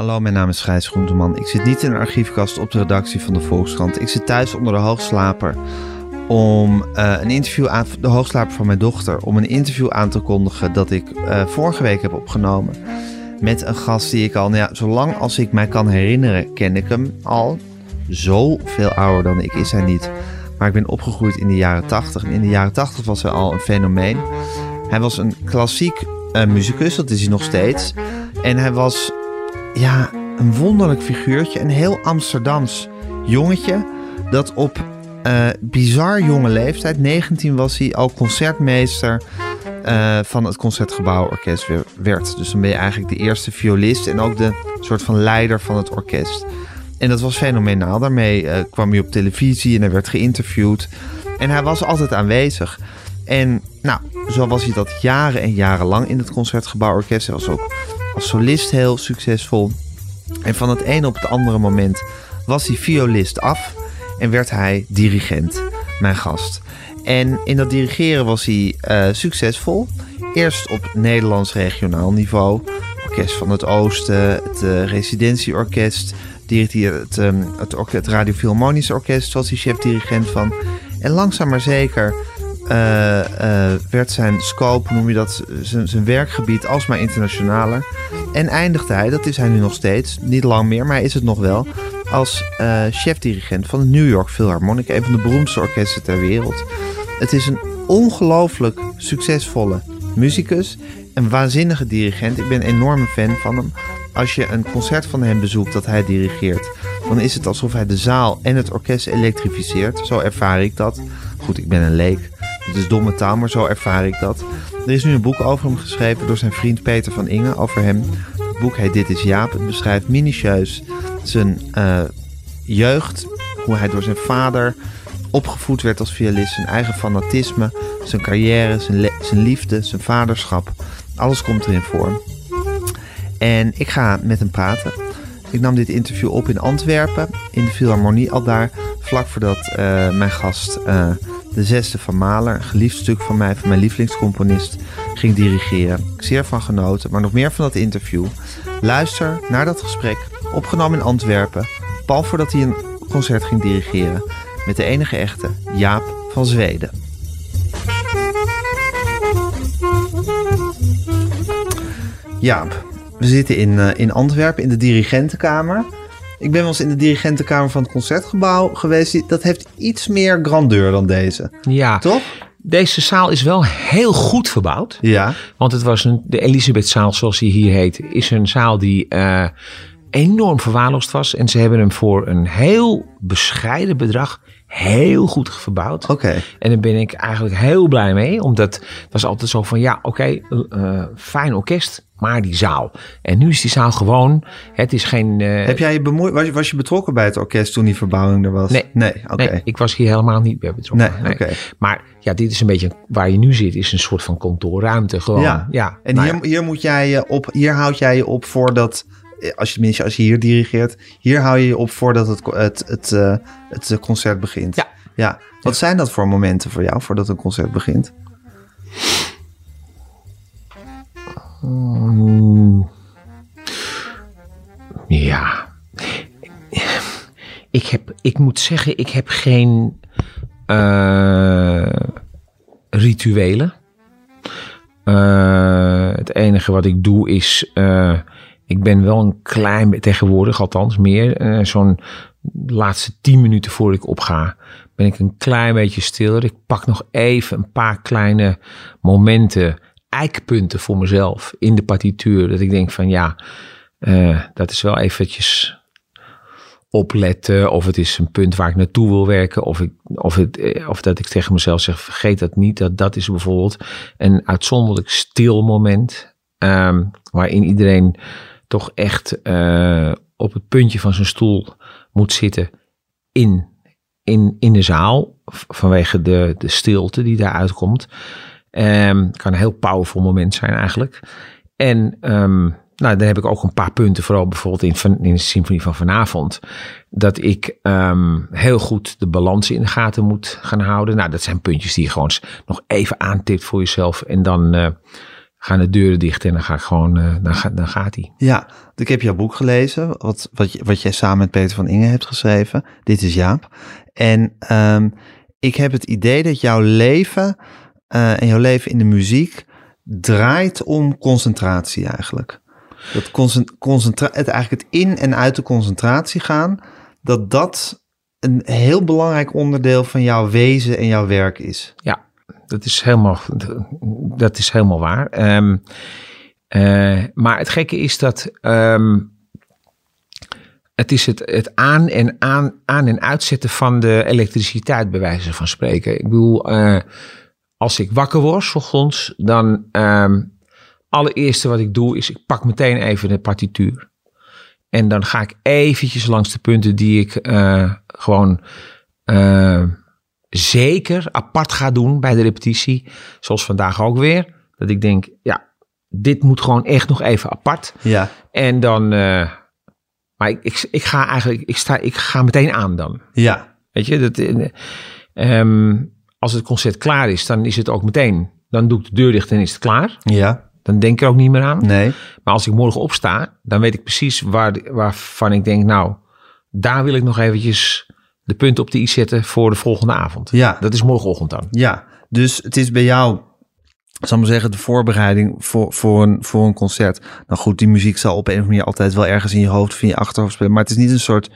Hallo, mijn naam is Gijs Groenteman. Ik zit niet in een archiefkast op de redactie van de Volkskrant. Ik zit thuis onder de hoogslaper om uh, een interview aan de hoogslaper van mijn dochter om een interview aan te kondigen dat ik uh, vorige week heb opgenomen met een gast die ik al, nou ja, zolang als ik mij kan herinneren, ken ik hem al. Zo veel ouder dan ik is hij niet. Maar ik ben opgegroeid in de jaren 80 en in de jaren 80 was hij al een fenomeen. Hij was een klassiek uh, muzikus, dat is hij nog steeds. En hij was ja, een wonderlijk figuurtje, een heel Amsterdams jongetje dat op uh, bizar jonge leeftijd, 19 was hij, al concertmeester uh, van het Concertgebouworkest werd. Dus dan ben je eigenlijk de eerste violist en ook de soort van leider van het orkest. En dat was fenomenaal. Daarmee uh, kwam hij op televisie en hij werd geïnterviewd. En hij was altijd aanwezig. En nou, zo was hij dat jaren en jaren lang in het Concertgebouworkest. Hij was ook als solist heel succesvol. En van het ene op het andere moment was hij violist af en werd hij dirigent, mijn gast. En in dat dirigeren was hij uh, succesvol. Eerst op Nederlands regionaal niveau. Orkest van het Oosten, het uh, residentieorkest, het, het, het, het Radio Philharmonisch Orkest was hij chef-dirigent van. En langzaam maar zeker uh, werd zijn scope, noem je dat, zijn, zijn werkgebied alsmaar internationaler. En eindigde hij, dat is hij nu nog steeds, niet lang meer, maar hij is het nog wel, als uh, chef-dirigent van de New York Philharmonic, een van de beroemdste orkesten ter wereld. Het is een ongelooflijk succesvolle muzikus, een waanzinnige dirigent. Ik ben een enorme fan van hem. Als je een concert van hem bezoekt dat hij dirigeert, dan is het alsof hij de zaal en het orkest elektrificeert. Zo ervaar ik dat. Goed, ik ben een leek. Het is domme taal, maar zo ervaar ik dat. Er is nu een boek over hem geschreven door zijn vriend Peter van Ingen over hem. Het boek heet Dit is Jaap. Het beschrijft minutieus zijn uh, jeugd, hoe hij door zijn vader opgevoed werd als violist, zijn eigen fanatisme, zijn carrière, zijn, zijn liefde, zijn vaderschap. Alles komt erin voor. En ik ga met hem praten. Ik nam dit interview op in Antwerpen, in de Philharmonie al daar, vlak voordat uh, mijn gast, uh, de zesde van Mahler, een geliefd stuk van mij, van mijn lievelingscomponist, ging dirigeren. Zeer van genoten, maar nog meer van dat interview. Luister naar dat gesprek, opgenomen in Antwerpen, pal voordat hij een concert ging dirigeren, met de enige echte Jaap van Zweden. Jaap, we zitten in, uh, in Antwerpen in de dirigentenkamer. Ik ben wel eens in de dirigentenkamer van het concertgebouw geweest. Dat heeft iets meer grandeur dan deze. Ja. Toch? Deze zaal is wel heel goed verbouwd. Ja. Want het was een, de Elisabethzaal, zoals die hier heet, is een zaal die uh, enorm verwaarloosd was. En ze hebben hem voor een heel bescheiden bedrag heel goed verbouwd. Oké. Okay. En daar ben ik eigenlijk heel blij mee. Omdat het was altijd zo van, ja, oké, okay, uh, fijn orkest, maar die zaal. En nu is die zaal gewoon, het is geen... Uh, Heb jij je bemoeid, was je, was je betrokken bij het orkest toen die verbouwing er was? Nee. Nee, oké. Okay. Nee, ik was hier helemaal niet bij betrokken. Nee, oké. Maar ja, dit is een beetje, waar je nu zit, is een soort van kantoorruimte gewoon. Ja, ja en nou hier, ja. hier moet jij je op, hier houd jij je op voordat als je, als je hier dirigeert, hier hou je je op voordat het, het, het, uh, het concert begint. Ja. ja. Wat zijn dat voor momenten voor jou voordat een concert begint? Ja. Ik, heb, ik moet zeggen, ik heb geen uh, rituelen. Uh, het enige wat ik doe is. Uh, ik ben wel een klein tegenwoordig, althans meer, uh, zo'n laatste tien minuten voor ik opga, ben ik een klein beetje stiller. Ik pak nog even een paar kleine momenten, eikpunten voor mezelf in de partituur. Dat ik denk van ja, uh, dat is wel eventjes opletten. Of het is een punt waar ik naartoe wil werken. Of, ik, of, het, of dat ik tegen mezelf zeg, vergeet dat niet. Dat, dat is bijvoorbeeld een uitzonderlijk stil moment. Um, waarin iedereen toch echt uh, op het puntje van zijn stoel moet zitten in, in, in de zaal. Vanwege de, de stilte die daaruit komt. Um, kan een heel powerful moment zijn eigenlijk. En um, nou, dan heb ik ook een paar punten, vooral bijvoorbeeld in, in de symfonie van vanavond, dat ik um, heel goed de balans in de gaten moet gaan houden. Nou, dat zijn puntjes die je gewoon nog even aantipt voor jezelf en dan uh, gaan de deuren dicht en dan ga ik gewoon, eh, dan, ga, dan gaat hij. Ja, ik heb jouw boek gelezen, wat, wat, je- wat jij samen met Peter van Ingen hebt geschreven. Dit is Jaap. En ehm, ik heb het idee dat jouw leven eh, en jouw leven in de muziek draait om concentratie eigenlijk. Dat concent- concentra het eigenlijk het in en uit de concentratie gaan, dat dat een heel belangrijk onderdeel van jouw wezen en jouw werk is. Ja, dat is helemaal, dat is helemaal waar. Ehm, eh, maar het gekke is dat ehm, het is het, het aan, en aan, aan en uitzetten van de elektriciteit, bij wijze van spreken. Ik bedoel, eh, als ik wakker word, ochtends, dan ehm allereerste wat ik doe is ik pak meteen even de partituur. En dan ga ik eventjes langs de punten die ik eh, gewoon zeker apart ga doen bij de repetitie. Zoals vandaag ook weer. Dat ik denk, ja, dit moet gewoon echt nog even apart. Ja, En dan, eh, maar ik, ik, ik ga eigenlijk, ik, sta, ik ga meteen aan dan. ja, Weet je, dat, eh, ehm, als het concert klaar is, dan is het ook meteen. Dan doe ik de deur dicht en is het klaar. ja, Dan denk ik er ook niet meer aan. nee, Maar als ik morgen opsta, dan weet ik precies waar, waarvan ik denk, nou, daar wil ik nog eventjes de punten op de i zetten voor de volgende avond. ja. Dat is morgenochtend dan. Ja, dus het is bij jou, zal ik maar zeggen, de voorbereiding voor, voor, een, voor een concert. Nou goed, die muziek zal op een of andere manier altijd wel ergens in je hoofd of in je achterhoofd spelen. Maar het is niet een soort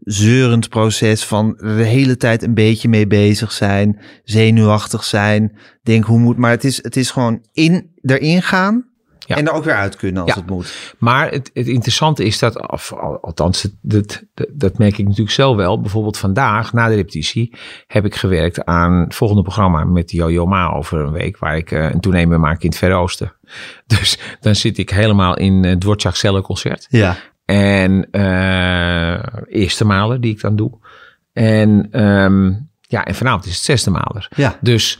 zeurend proces van de hele tijd een beetje mee bezig zijn, zenuwachtig zijn, denk hoe moet. Maar het is, het is gewoon in, erin gaan Ja. en er ook weer uit kunnen als Ja. het moet. Maar het, het interessante is dat, of, althans, het, dat, dat, dat merk ik natuurlijk zelf wel. Bijvoorbeeld vandaag, na de repetitie, heb ik gewerkt aan het volgende programma met Jojo Ma over een week, waar ik eh, een tournee mee maak in het Verre Oosten. Dus dan zit ik helemaal in het Dvorak Celle concert. Ja, En eh eerste maler die ik dan doe. En, ehm, ja, en vanavond is het zesde maler. ja, Dus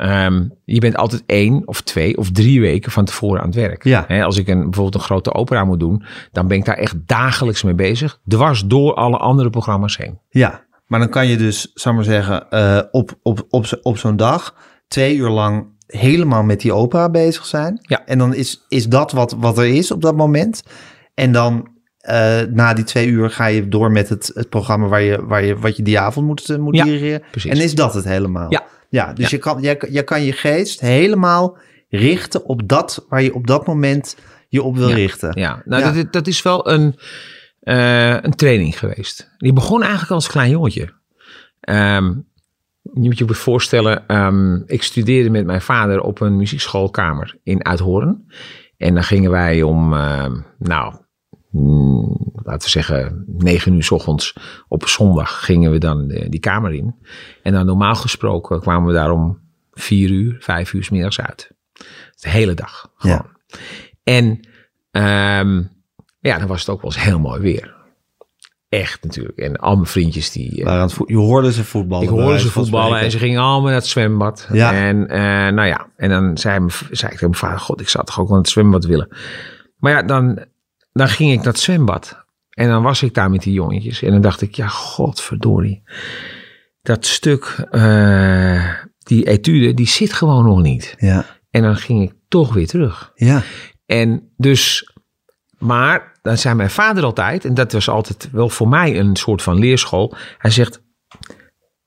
ehm, je bent altijd één of twee of drie weken van tevoren aan het werk. Ja. Als ik een, bijvoorbeeld een grote opera moet doen, dan ben ik daar echt dagelijks mee bezig. Dwars door alle andere programma's heen. ja. Maar dan kan je dus, zal maar zeggen, eh, op, op, op, zo- op zo'n dag twee uur lang helemaal met die opera bezig zijn. Ja. En dan is, is dat wat, wat er is op dat moment. En dan eh, na die twee uur ga je door met het, het programma waar je, waar je, wat je die avond moet, eh, moet Ja, dirigeren. precies. En is dat het helemaal? Ja. Ja, dus Ja. Je, kan, je, je kan je geest helemaal richten op dat waar je op dat moment je op wil Ja. richten. Ja, nou, Ja. Dat, dat is wel een, eh, een training geweest. Die begon eigenlijk als klein jongetje. Ehm, je moet je voorstellen, ehm, ik studeerde met mijn vader op een muziekschoolkamer in Uithoorn. En dan gingen wij om, ehm, nou, mm, laten we zeggen, negen uur s ochtends op zondag gingen we dan de- die kamer in. En dan normaal gesproken kwamen we daar om vier uur, vijf uur 's middags uit. De hele dag. Gewoon. Ja. En ehm, ja, dan was het ook wel eens heel mooi weer. Echt natuurlijk. En al mijn vriendjes die... eh, je hoorde ze voetballen. ik hoorde ze voetballen en ze gingen allemaal naar het zwembad. Ja. En eh, nou ja, en dan zei, mijn, zei ik tegen mijn vader, god, ik zou toch ook wel naar het zwembad willen. Maar ja, dan, dan ging ik naar het zwembad. En dan was ik daar met die jongetjes. En dan dacht ik, ja, godverdorie. Dat stuk, eh, die etude, die zit gewoon nog niet. Ja, En dan ging ik toch weer terug. ja, En dus, maar dan zei mijn vader altijd, en dat was altijd wel voor mij een soort van leerschool. Hij zegt,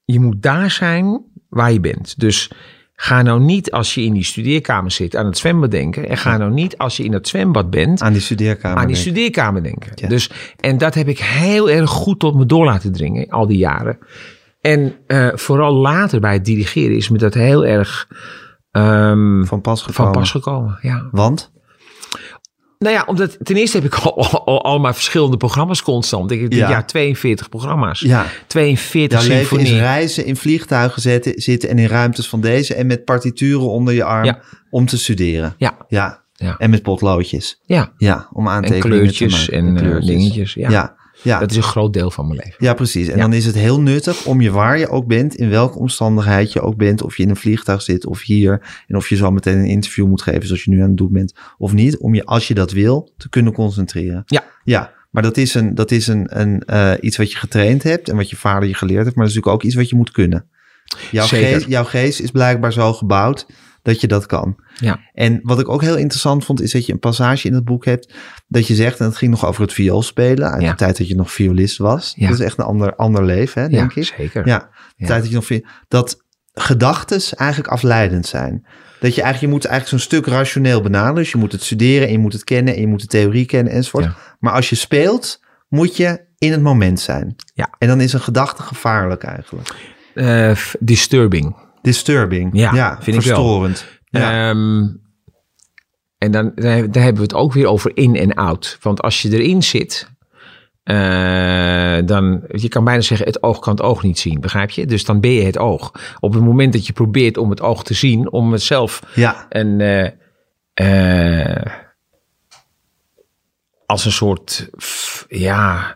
je moet daar zijn waar je bent. Dus ga nou niet als je in die studeerkamer zit aan het zwembad denken. En ga nou niet als je in het zwembad bent aan die studeerkamer. aan die studeerkamer denken. Ja. Dus, en dat heb ik heel erg goed tot me door laten dringen, al die jaren. En eh, vooral later bij het dirigeren is me dat heel erg ehm, van pas gekomen. van pas gekomen. Ja. Want? Nou ja, omdat ten eerste heb ik al, al, al maar verschillende programma's constant. Ik heb dit Ja. jaar 42 programma's. Ja, 42 jouw leven is reizen, in vliegtuigen zetten, zitten en in ruimtes van deze en met partituren onder je arm Ja. om te studeren. Ja, Ja, Ja. en met potloodjes. ja. Ja, om En aantekeningen kleurtjes te en, maken. eh, dingetjes. Ja. Ja. Dat is een groot deel van mijn leven. Ja, precies. En Ja. dan is het heel nuttig om je waar je ook bent, in welke omstandigheid je ook bent, of je in een vliegtuig zit of hier, en of je zo meteen een interview moet geven zoals je nu aan het doen bent, of niet, om je, als je dat wil, te kunnen concentreren. Ja. Ja, maar dat is, een, dat is een, een, eh, iets wat je getraind hebt en wat je vader je geleerd heeft, maar dat is natuurlijk ook iets wat je moet kunnen. Jouw, geest, jouw geest is blijkbaar zo gebouwd dat je dat kan. Ja. En wat ik ook heel interessant vond, is dat je een passage in het boek hebt dat je zegt, en het ging nog over het vioolspelen, uit Ja. de tijd dat je nog violist was. Ja. Dat is echt een ander, ander leven, hè, denk ja, ik. zeker. Ja, de tijd dat je nog dat gedachtes eigenlijk afleidend zijn. Dat je eigenlijk, je moet eigenlijk zo'n stuk rationeel benaderen. Dus je moet het studeren en je moet het kennen en je moet de theorie kennen enzovoort. Maar als je speelt, moet je in het moment zijn. Ja. En dan is een gedachte gevaarlijk eigenlijk. F- disturbing. Disturbing. Ja, vind ik wel. verstorend. Ja. Ehm, en dan, daar daar hebben we het ook weer over in en out. Want als je erin zit, eh, dan, je kan bijna zeggen, het oog kan het oog niet zien, begrijp je? Dus dan ben je het oog. Op het moment dat je probeert om het oog te zien, om het zelf ja. een, eh, eh, als een soort, ja,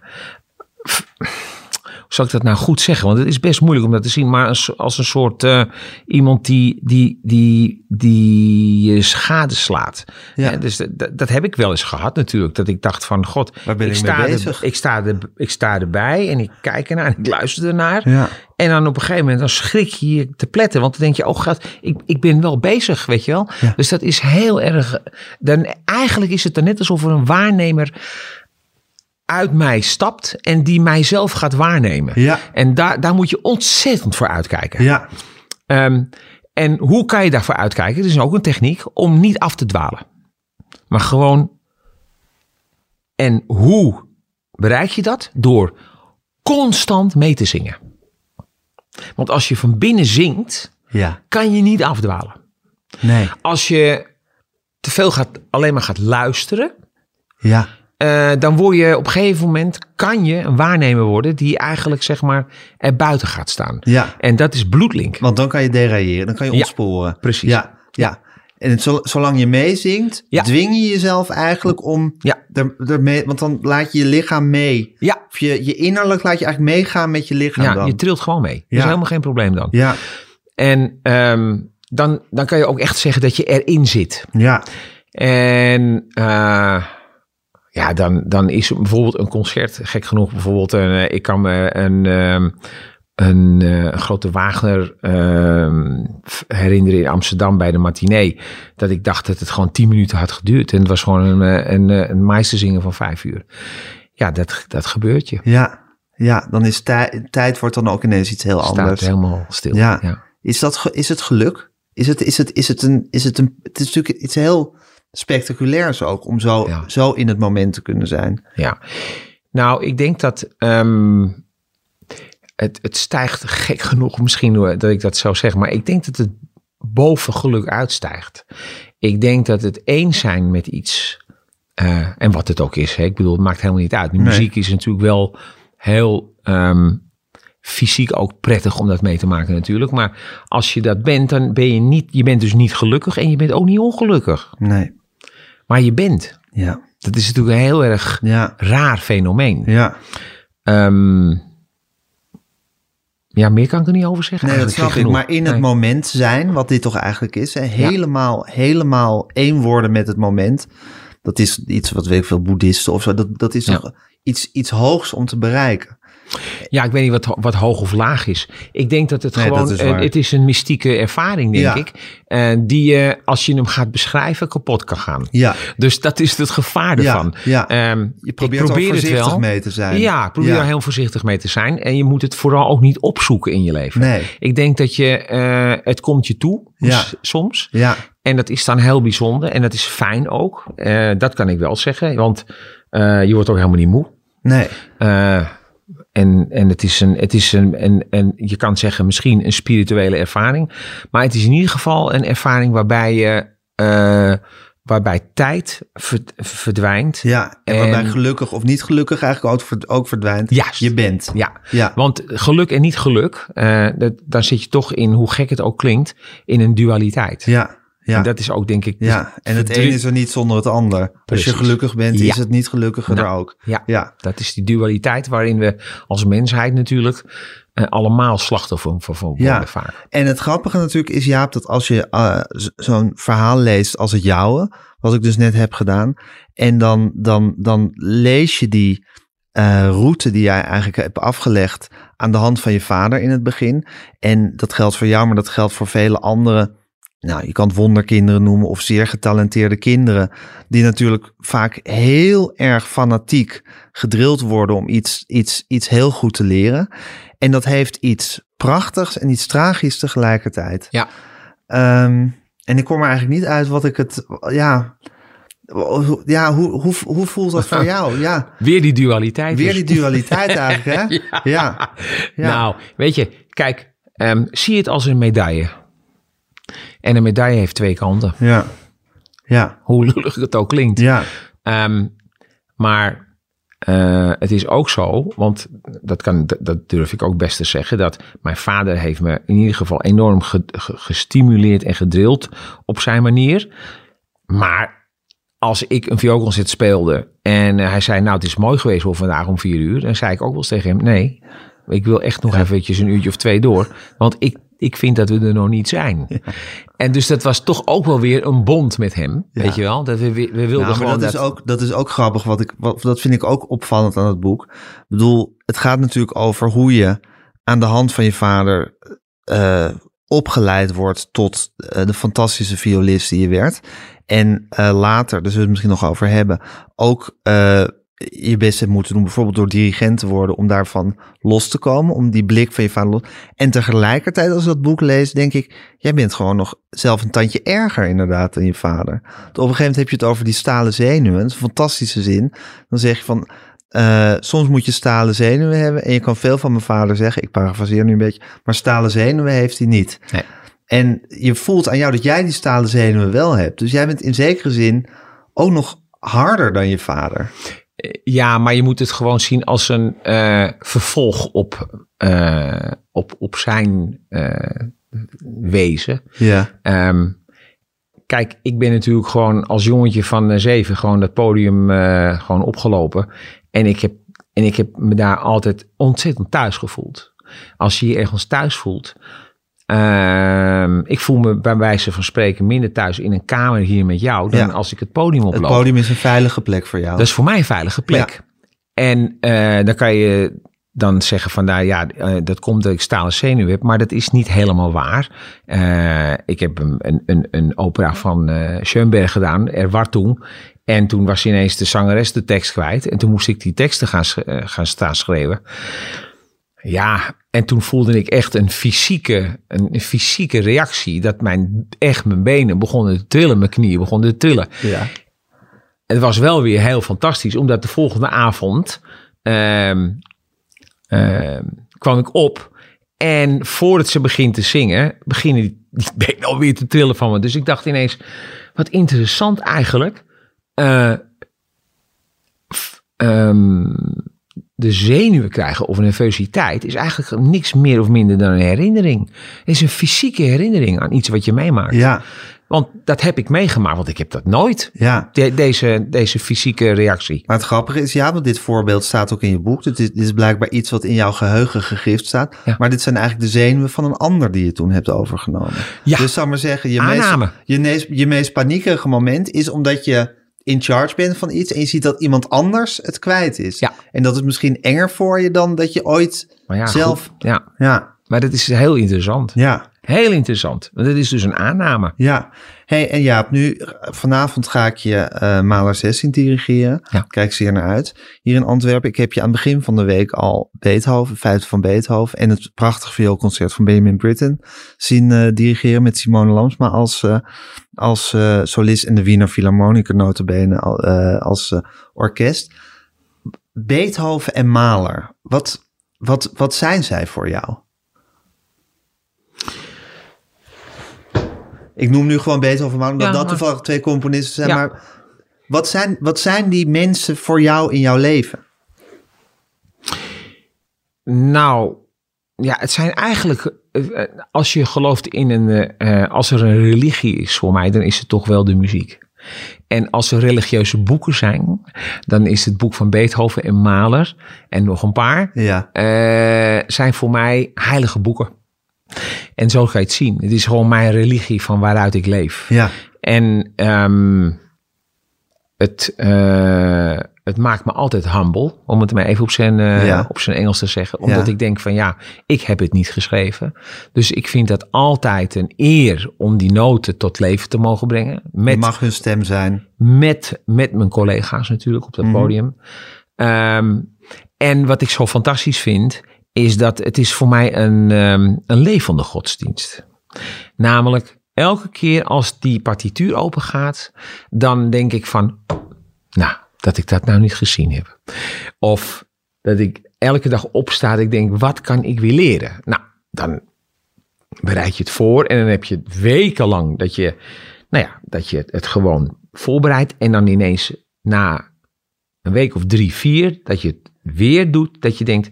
zal ik dat nou goed zeggen? Want het is best moeilijk om dat te zien, maar als, een soort eh, iemand die, die, die, die je schade slaat. Ja. Dus dat, dat- heb ik wel eens gehad natuurlijk, dat ik dacht van, god, Waar ben ik mee sta, bezig? Er, ik, sta er, ik sta erbij en ik kijk ernaar en ik luister ernaar. Ja. En dan op een gegeven moment dan schrik je je te pletten. Want dan denk je, oh god, ik, ik ben wel bezig, weet je wel. Ja. Dus dat is heel erg... Dan, eigenlijk is het dan net alsof er een waarnemer uit mij stapt... en die mijzelf gaat waarnemen. Ja. En daar, daar moet je ontzettend voor uitkijken. Ja. Ehm, en hoe kan je daarvoor uitkijken? Het is ook een techniek om niet af te dwalen. Maar gewoon... En hoe bereik je dat? Door constant mee te zingen. Want als je van binnen zingt, Ja. kan je niet afdwalen. Nee. Als je te veel gaat, alleen maar gaat luisteren, Ja. Eh, dan word je op een gegeven moment, kan je een waarnemer worden die eigenlijk zeg maar er buiten gaat staan. Ja. En dat is bloedlink. Want dan kan je derailleren, dan kan je Ja, ontsporen. precies. Ja, ja. En zolang je meezingt, Ja. dwing je jezelf eigenlijk om Ja. er, ermee, want dan laat je je lichaam mee. Ja, Of je, je innerlijk laat je eigenlijk meegaan met je lichaam ja dan. je trilt gewoon mee. Dat is Ja. helemaal geen probleem dan. ja, En ehm, dan, dan kan je ook echt zeggen dat je erin zit. ja, En eh, ja, dan, dan is bijvoorbeeld een concert, gek genoeg, bijvoorbeeld, een, eh, ik kan me een, ehm, een, eh, een grote Wagner ehm, herinneren in Amsterdam bij de matinee. Dat ik dacht dat het gewoon tien minuten had geduurd. En het was gewoon een, eh, een, een meesterzingen van vijf uur. Ja, dat, dat gebeurt je. ja. Ja, dan is tij- tijd wordt dan ook ineens iets heel Staat anders. helemaal stil. Ja. ja. Is, dat, is het geluk? Is het, is het, is het een, is het een, het is natuurlijk iets heel spectaculairs ook om zo, Ja. zo in het moment te kunnen zijn. Ja, nou, ik denk dat ehm, het, het stijgt gek genoeg, misschien dat ik dat zo zeg, maar ik denk dat het boven geluk uitstijgt. Ik denk dat het eens zijn met iets, eh, en wat het ook is, hè, ik bedoel, het maakt helemaal niet uit. De Nee. muziek is natuurlijk wel heel ehm, fysiek ook prettig om dat mee te maken natuurlijk, maar als je dat bent, dan ben je niet, je bent dus niet gelukkig en je bent ook niet ongelukkig, Nee. Maar je bent. Ja, Dat is natuurlijk een heel erg ja, raar fenomeen. ja. Ehm, ja, meer kan ik er niet over zeggen. Nee, dat snap ik. Maar in het Nee. moment zijn, wat dit toch eigenlijk is, hè, helemaal, helemaal één worden met het moment. Dat is iets wat weet ik veel boeddhisten of zo. Dat, dat is Ja. toch iets, iets hoogs om te bereiken. Ja, ik weet niet wat, wat hoog of laag is. Ik denk dat het Nee, gewoon, dat is eh, het is een mystieke ervaring, denk Ja. ik. eh, die je, als je hem gaat beschrijven, kapot kan gaan. Ja, Dus dat is het gevaar ervan. ja. Ehm, je probeert er probeer het voorzichtig wel. mee te zijn. Ja, probeer er heel voorzichtig mee te zijn. En je moet het vooral ook niet opzoeken in je leven. Nee, Ik denk dat je, eh, het komt je toe, soms. ja, En dat is dan heel bijzonder en dat is fijn ook. Dat kan ik wel zeggen, want je wordt ook helemaal niet moe. nee, Eh, en, en het is, een, het is een, een, een, je kan zeggen misschien een spirituele ervaring. Maar het is in ieder geval een ervaring waarbij je, eh, waarbij tijd verd- verdwijnt. ja. En waarbij En- gelukkig of niet gelukkig eigenlijk ook, verd- ook verdwijnt. Juist. Je bent. Ja, Ja, want geluk en niet geluk, dat, dan zit je toch in, hoe gek het ook klinkt, in een dualiteit. ja, ja. En dat is ook denk ik... ja. En het verdriet- een is er niet zonder het ander. Als je gelukkig bent, Ja. is het niet gelukkiger Nou, er ook. Ja, Ja, Dat is die dualiteit waarin we als mensheid natuurlijk eh, allemaal slachtoffer van van worden Ja. vaak. En het grappige natuurlijk is, Jaap, dat als je eh, zo'n verhaal leest als het jouwe, wat ik dus net heb gedaan, en dan, dan, dan lees je die eh, route die jij eigenlijk hebt afgelegd aan de hand van je vader in het begin. En dat geldt voor jou, maar dat geldt voor vele andere nou, je kan het wonderkinderen noemen of zeer getalenteerde kinderen, die natuurlijk vaak heel erg fanatiek gedrild worden om iets, iets, iets heel goed te leren. En dat heeft iets prachtigs en iets tragisch tegelijkertijd. Ja. Ehm, en ik kom er eigenlijk niet uit wat ik het, ja, ja, hoe, hoe, hoe voelt dat voor jou? Ja. Weer die dualiteit. Weer die dualiteit eigenlijk, hè? ja. ja. Nou, weet je, kijk, ehm, zie het als een medaille. En een medaille heeft twee kanten. Ja. Ja. Hoe lullig het ook klinkt. Ja. Um, maar uh, het is ook zo, want dat, kan, dat durf ik ook best te zeggen, dat mijn vader heeft me in ieder geval enorm ge, ge, gestimuleerd en gedrild op zijn manier. Maar als ik een vioolconcert speelde en hij zei, nou het is mooi geweest voor vandaag om vier uur, dan zei ik ook wel eens tegen hem, nee, ik wil echt nog eventjes een uurtje of twee door, want ik ik vind dat we er nog niet zijn. En dus dat was toch ook wel weer een bond met hem, weet je wel? Dat we, we wilden nou, gewoon dat, Is ook, dat is ook grappig, wat ik, wat, dat vind ik ook opvallend aan het boek. Ik bedoel, het gaat natuurlijk over hoe je aan de hand van je vader uh, opgeleid wordt tot uh, de fantastische violist die je werd. En uh, later, daar zullen we het misschien nog over hebben, ook je best hebt moeten doen, bijvoorbeeld door dirigent te worden, om daarvan los te komen, om die blik van je vader los. En tegelijkertijd, als ik dat boek lees, denk ik, jij bent gewoon nog zelf een tandje erger inderdaad dan je vader. op een gegeven moment heb je het over die stalen zenuwen, een fantastische zin. Dan zeg je van, uh, soms moet je stalen zenuwen hebben en je kan veel van mijn vader zeggen, ik parafraseer nu een beetje, maar stalen zenuwen heeft hij niet. Nee. En je voelt aan jou dat jij die stalen zenuwen wel hebt. Dus jij bent in zekere zin ook nog harder dan je vader. Ja, maar je moet het gewoon zien als een uh, vervolg op, uh, op, op zijn uh, wezen. Ja. Um, kijk, ik ben natuurlijk gewoon als jongetje van zeven gewoon dat podium gewoon opgelopen. En ik, heb, en ik heb me daar altijd ontzettend thuis gevoeld. Als je je ergens thuis voelt, Uh, ik voel me bij wijze van spreken minder thuis in een kamer hier met jou dan als ik het podium oploop. Het podium is een veilige plek voor jou. Dat is voor mij een veilige plek. Ja. En uh, dan kan je dan zeggen van nou ja, uh, dat komt dat ik stalen zenuw heb, maar dat is niet helemaal waar. Uh, ik heb een, een, een, opera van Schoenberg gedaan, Er war toen. En toen was ineens de zangeres de tekst kwijt. En toen moest ik die teksten gaan, gaan staan. Ja, en toen voelde ik echt een fysieke, een fysieke reactie. Dat mijn, echt mijn benen begonnen te trillen, mijn knieën begonnen te trillen. Ja. Het was wel weer heel fantastisch, omdat de volgende avond um, um, kwam ik op. En voordat ze begint te zingen, beginnen die, die benen alweer te trillen van me. Dus ik dacht ineens, wat interessant eigenlijk. Uh, um, de zenuwen krijgen of nervositeit is eigenlijk niks meer of minder dan een herinnering. Het is een fysieke herinnering aan iets wat je meemaakt. Ja. Want dat heb ik meegemaakt, want ik heb dat nooit. Ja. De, deze, deze fysieke reactie. Maar het grappige is, ja, want dit voorbeeld staat ook in je boek. Dit is, dit is blijkbaar iets wat in jouw geheugen gegrift staat. Ja. Maar dit zijn eigenlijk de zenuwen van een ander die je toen hebt overgenomen. Ja. Dus zal maar zeggen, je Aanname. meest, je, meest, je meest paniekerige moment is omdat je in charge bent van iets en je ziet dat iemand anders het kwijt is. Ja. En dat is misschien enger voor je dan dat je ooit ja, zelf... goed. ja, Ja, maar dat is heel interessant. ja, Heel interessant. Want het is dus een aanname. ja. hey, en Jaap, nu eh, vanavond ga ik je eh Maler 16 dirigeren. Ja. Kijk zeer naar uit. Hier in Antwerpen, ik heb je aan het begin van de week al Beethoven, Vijfde van Beethoven en het prachtige vioolconcert van Benjamin Britten zien eh, dirigeren met Simone Lamsma als, als solist en de Wiener Philharmoniker notabene al- als orkest. Beethoven en Mahler, wat, wat, wat zijn zij voor jou? Ik noem nu gewoon Beethoven en Mahler, omdat Ja, dat maar- toevallig twee componisten zijn. Ja. Maar wat zijn, wat zijn die mensen voor jou in jouw leven? Nou, ja, het zijn eigenlijk, eh, eh, als je gelooft in een, eh, eh, als er een religie is voor mij, dan is het toch wel de muziek. En als er religieuze boeken zijn, dan is het boek van Beethoven en Mahler en nog een paar, Ja, eh, zijn voor mij heilige boeken. En zo ga je het zien. Het is gewoon mijn religie van waaruit ik leef. ja, En ehm, het, eh, het maakt me altijd humble, om het maar even op zijn, eh, Ja. op zijn Engels te zeggen. Omdat Ja. ik denk van ja, ik heb het niet geschreven. Dus ik vind dat altijd een eer om die noten tot leven te mogen brengen. Met, mag hun stem zijn. met, met mijn collega's natuurlijk op dat Mhm. podium. Ehm, en wat ik zo fantastisch vind, is dat het is voor mij een, ehm, een levende godsdienst. Namelijk, elke keer als die partituur open gaat, dan denk ik van, nou, dat ik dat nou niet gezien heb. Of dat ik elke dag opsta ik denk, wat kan ik weer leren? Nou, dan bereid je het voor en dan heb je wekenlang dat je, nou ja, dat je het gewoon voorbereidt en dan ineens na een week of drie, vier, dat je het weer doet, dat je denkt,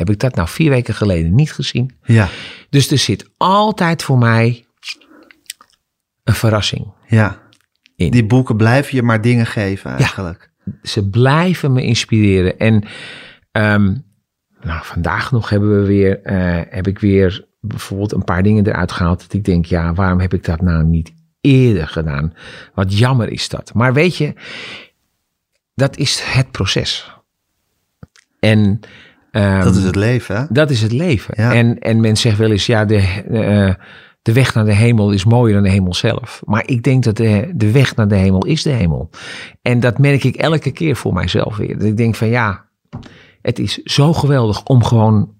heb ik dat nou vier weken geleden niet gezien? Ja, Dus er zit altijd voor mij een verrassing ja. in. Die boeken blijven je maar dingen geven eigenlijk. Ze blijven me inspireren. En ehm, nou, vandaag nog hebben we weer, eh, heb ik weer bijvoorbeeld een paar dingen eruit gehaald. Dat ik denk, ja, waarom heb ik dat nou niet eerder gedaan? Wat jammer is dat. Maar weet je, dat is het proces. En ehm, Dat is het leven, hè? dat is het leven. Ja. En, en men zegt wel eens, ja, de, eh, de weg naar de hemel is mooier dan de hemel zelf. Maar ik denk dat de, de weg naar de hemel is de hemel. En dat merk ik elke keer voor mijzelf weer. Dat ik denk van ja, het is zo geweldig om gewoon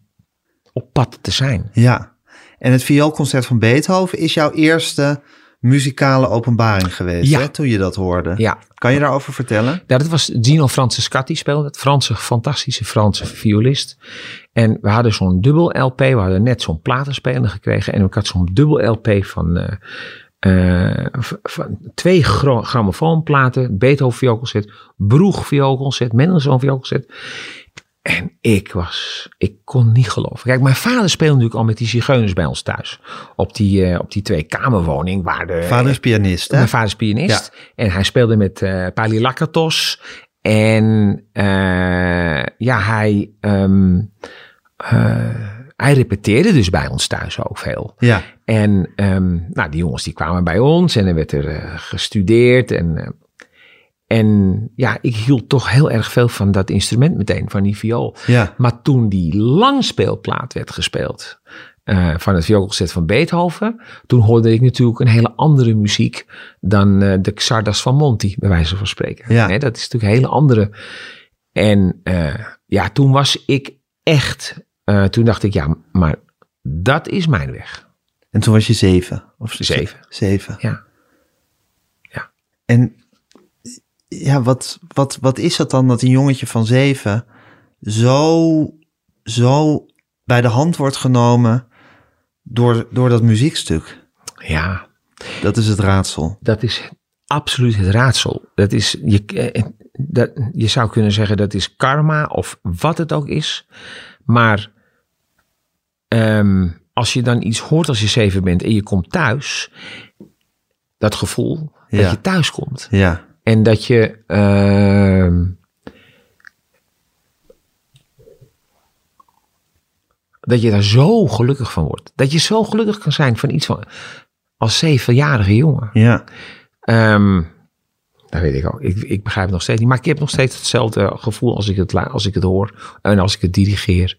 op pad te zijn. Ja. En het vioolconcert van Beethoven is jouw eerste muzikale openbaring geweest, Ja. hè? Toen je dat hoorde. Ja, Kan je daarover vertellen? Ja, dat was Gino Francescatti speelde, het Franse, fantastische Franse violist. En we hadden zo'n dubbel LP, we hadden net zo'n platenspeler gekregen. En ik had zo'n dubbel LP van, eh, eh, van twee gra- grammofoonplaten, Beethoven vioolconcert, Broeg vioolconcert, Mendelssohn vioolconcert. En ik was, ik kon niet geloven. Kijk, mijn vader speelde natuurlijk al met die zigeuners bij ons thuis. Op die, eh, op die twee kamerwoning waar de... Vader is pianist, hè? Mijn vader is pianist. En hij speelde met eh Pali Lakatos. En eh, ja, hij, ehm, eh, hij repeteerde dus bij ons thuis ook veel. Ja. En ehm, nou, die jongens die kwamen bij ons en er werd er gestudeerd. En, en ja, ik hield toch heel erg veel van dat instrument meteen, van die viool. Ja. Maar toen die langspeelplaat werd gespeeld eh, van het vioolconcert van Beethoven, toen hoorde ik natuurlijk een hele andere muziek dan eh, de Xardas van Monti, bij wijze van spreken. Ja. Dat is natuurlijk een hele andere. En eh, ja, toen was ik echt, toen dacht ik, ja, maar dat is mijn weg. En toen was je zeven? Of Zeven. Zeven. Ja. En ja, wat, wat, wat is dat dan dat een jongetje van zeven zo, zo bij de hand wordt genomen door, door dat muziekstuk? Ja, Dat is het raadsel. dat is absoluut het raadsel. Dat is, je, eh, dat, je zou kunnen zeggen dat is karma of wat het ook is. Maar ehm, als je dan iets hoort als je zeven bent en je komt thuis, dat gevoel Ja. dat je thuis komt. Ja. En dat je. ehm, dat je daar zo gelukkig van wordt. Dat je zo gelukkig kan zijn van iets van. als zevenjarige jongen. Ja. Ehm, dat weet ik ook. Ik, ik begrijp het nog steeds niet. Maar ik heb nog steeds hetzelfde gevoel als ik het, als ik het hoor. En als ik het dirigeer.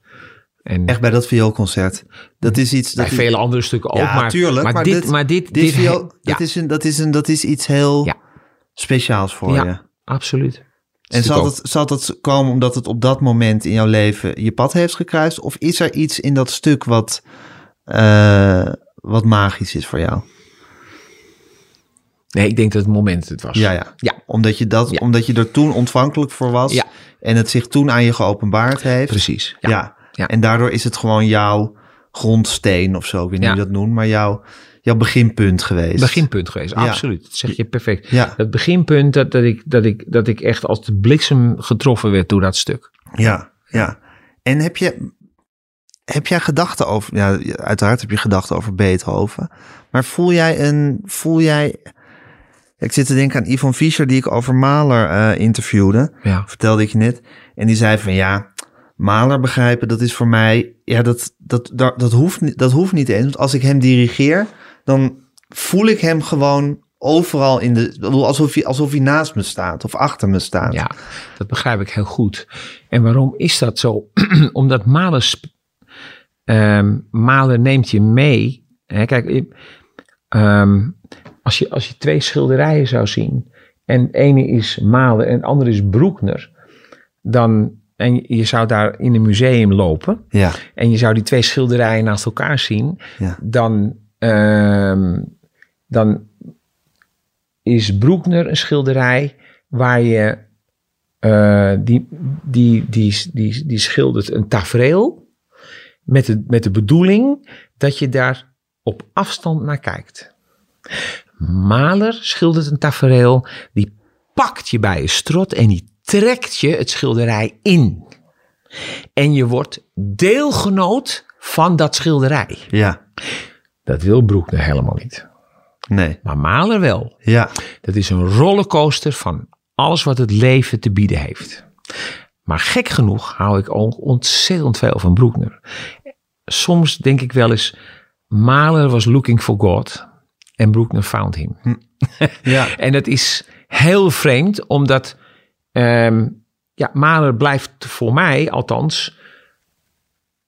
En Echt bij dat vioolconcert. Dat is iets. Dat bij vele andere stukken ook. Ja, maar, tuurlijk, Maar, maar dit, dit- maar dit, dit dit, viool, ja, dat, is een, dat, is een, dat is iets heel Ja. Speciaals voor Ja. je. absoluut. En zal dat, zal dat komen omdat het op dat moment in jouw leven je pad heeft gekruist? Of is er iets in dat stuk wat, eh, wat magisch is voor jou? Nee, ik denk dat het moment het was. Ja, ja. Ja. Omdat, je dat, Ja. omdat je er toen ontvankelijk voor was Ja. en het zich toen aan je geopenbaard heeft. Precies. Ja. Ja. Ja. En daardoor is het gewoon jouw grondsteen of zo, ik weet niet Ja. hoe je dat noemt, maar jouw, jouw beginpunt geweest. Beginpunt geweest, Ja. absoluut. Dat zeg je perfect. Ja, Het beginpunt dat, dat, ik, dat, ik, dat ik echt als de bliksem getroffen werd door dat stuk. ja, ja. En heb je, heb jij gedachten over, ja, uiteraard heb je gedachten over Beethoven, maar voel jij een, voel jij, ik zit te denken aan Yvonne Fischer die ik over Mahler eh, interviewde, Ja. vertelde ik je net, en die zei van ja, Mahler begrijpen, dat is voor mij, ja, dat, dat, dat, dat, hoeft, niet- dat hoeft niet eens, want als ik hem dirigeer, dan voel ik hem gewoon overal in de... Alsof hij, alsof hij naast me staat of achter me staat. Ja, dat begrijp ik heel goed. En waarom is dat zo? Omdat Mahler, sp- ehm, Mahler neemt je mee. Hè, kijk, ehm, als, je, als je twee schilderijen zou zien. En de ene is Mahler en de andere is Broekner. Dan, en je- je zou daar in een museum lopen. Ja, En je zou die twee schilderijen naast elkaar zien. ja. dan, ehm, dan is Broekner een schilderij waar je eh, die, die, die, die, die schildert een tafereel met de, met de bedoeling dat je daar op afstand naar kijkt. Mahler schildert een tafereel die pakt je bij je strot en die trekt je het schilderij in. En je wordt deelgenoot van dat schilderij. Ja, Dat wil Broekner helemaal niet. nee. Maar Mahler wel. Ja, Dat is een rollercoaster van alles wat het leven te bieden heeft. Maar gek genoeg hou ik ook ontzettend veel van Broekner. Soms denk ik wel eens, Mahler was looking for God en Broekner found him. ja, En dat is heel vreemd, omdat ehm, ja, Mahler blijft voor mij althans,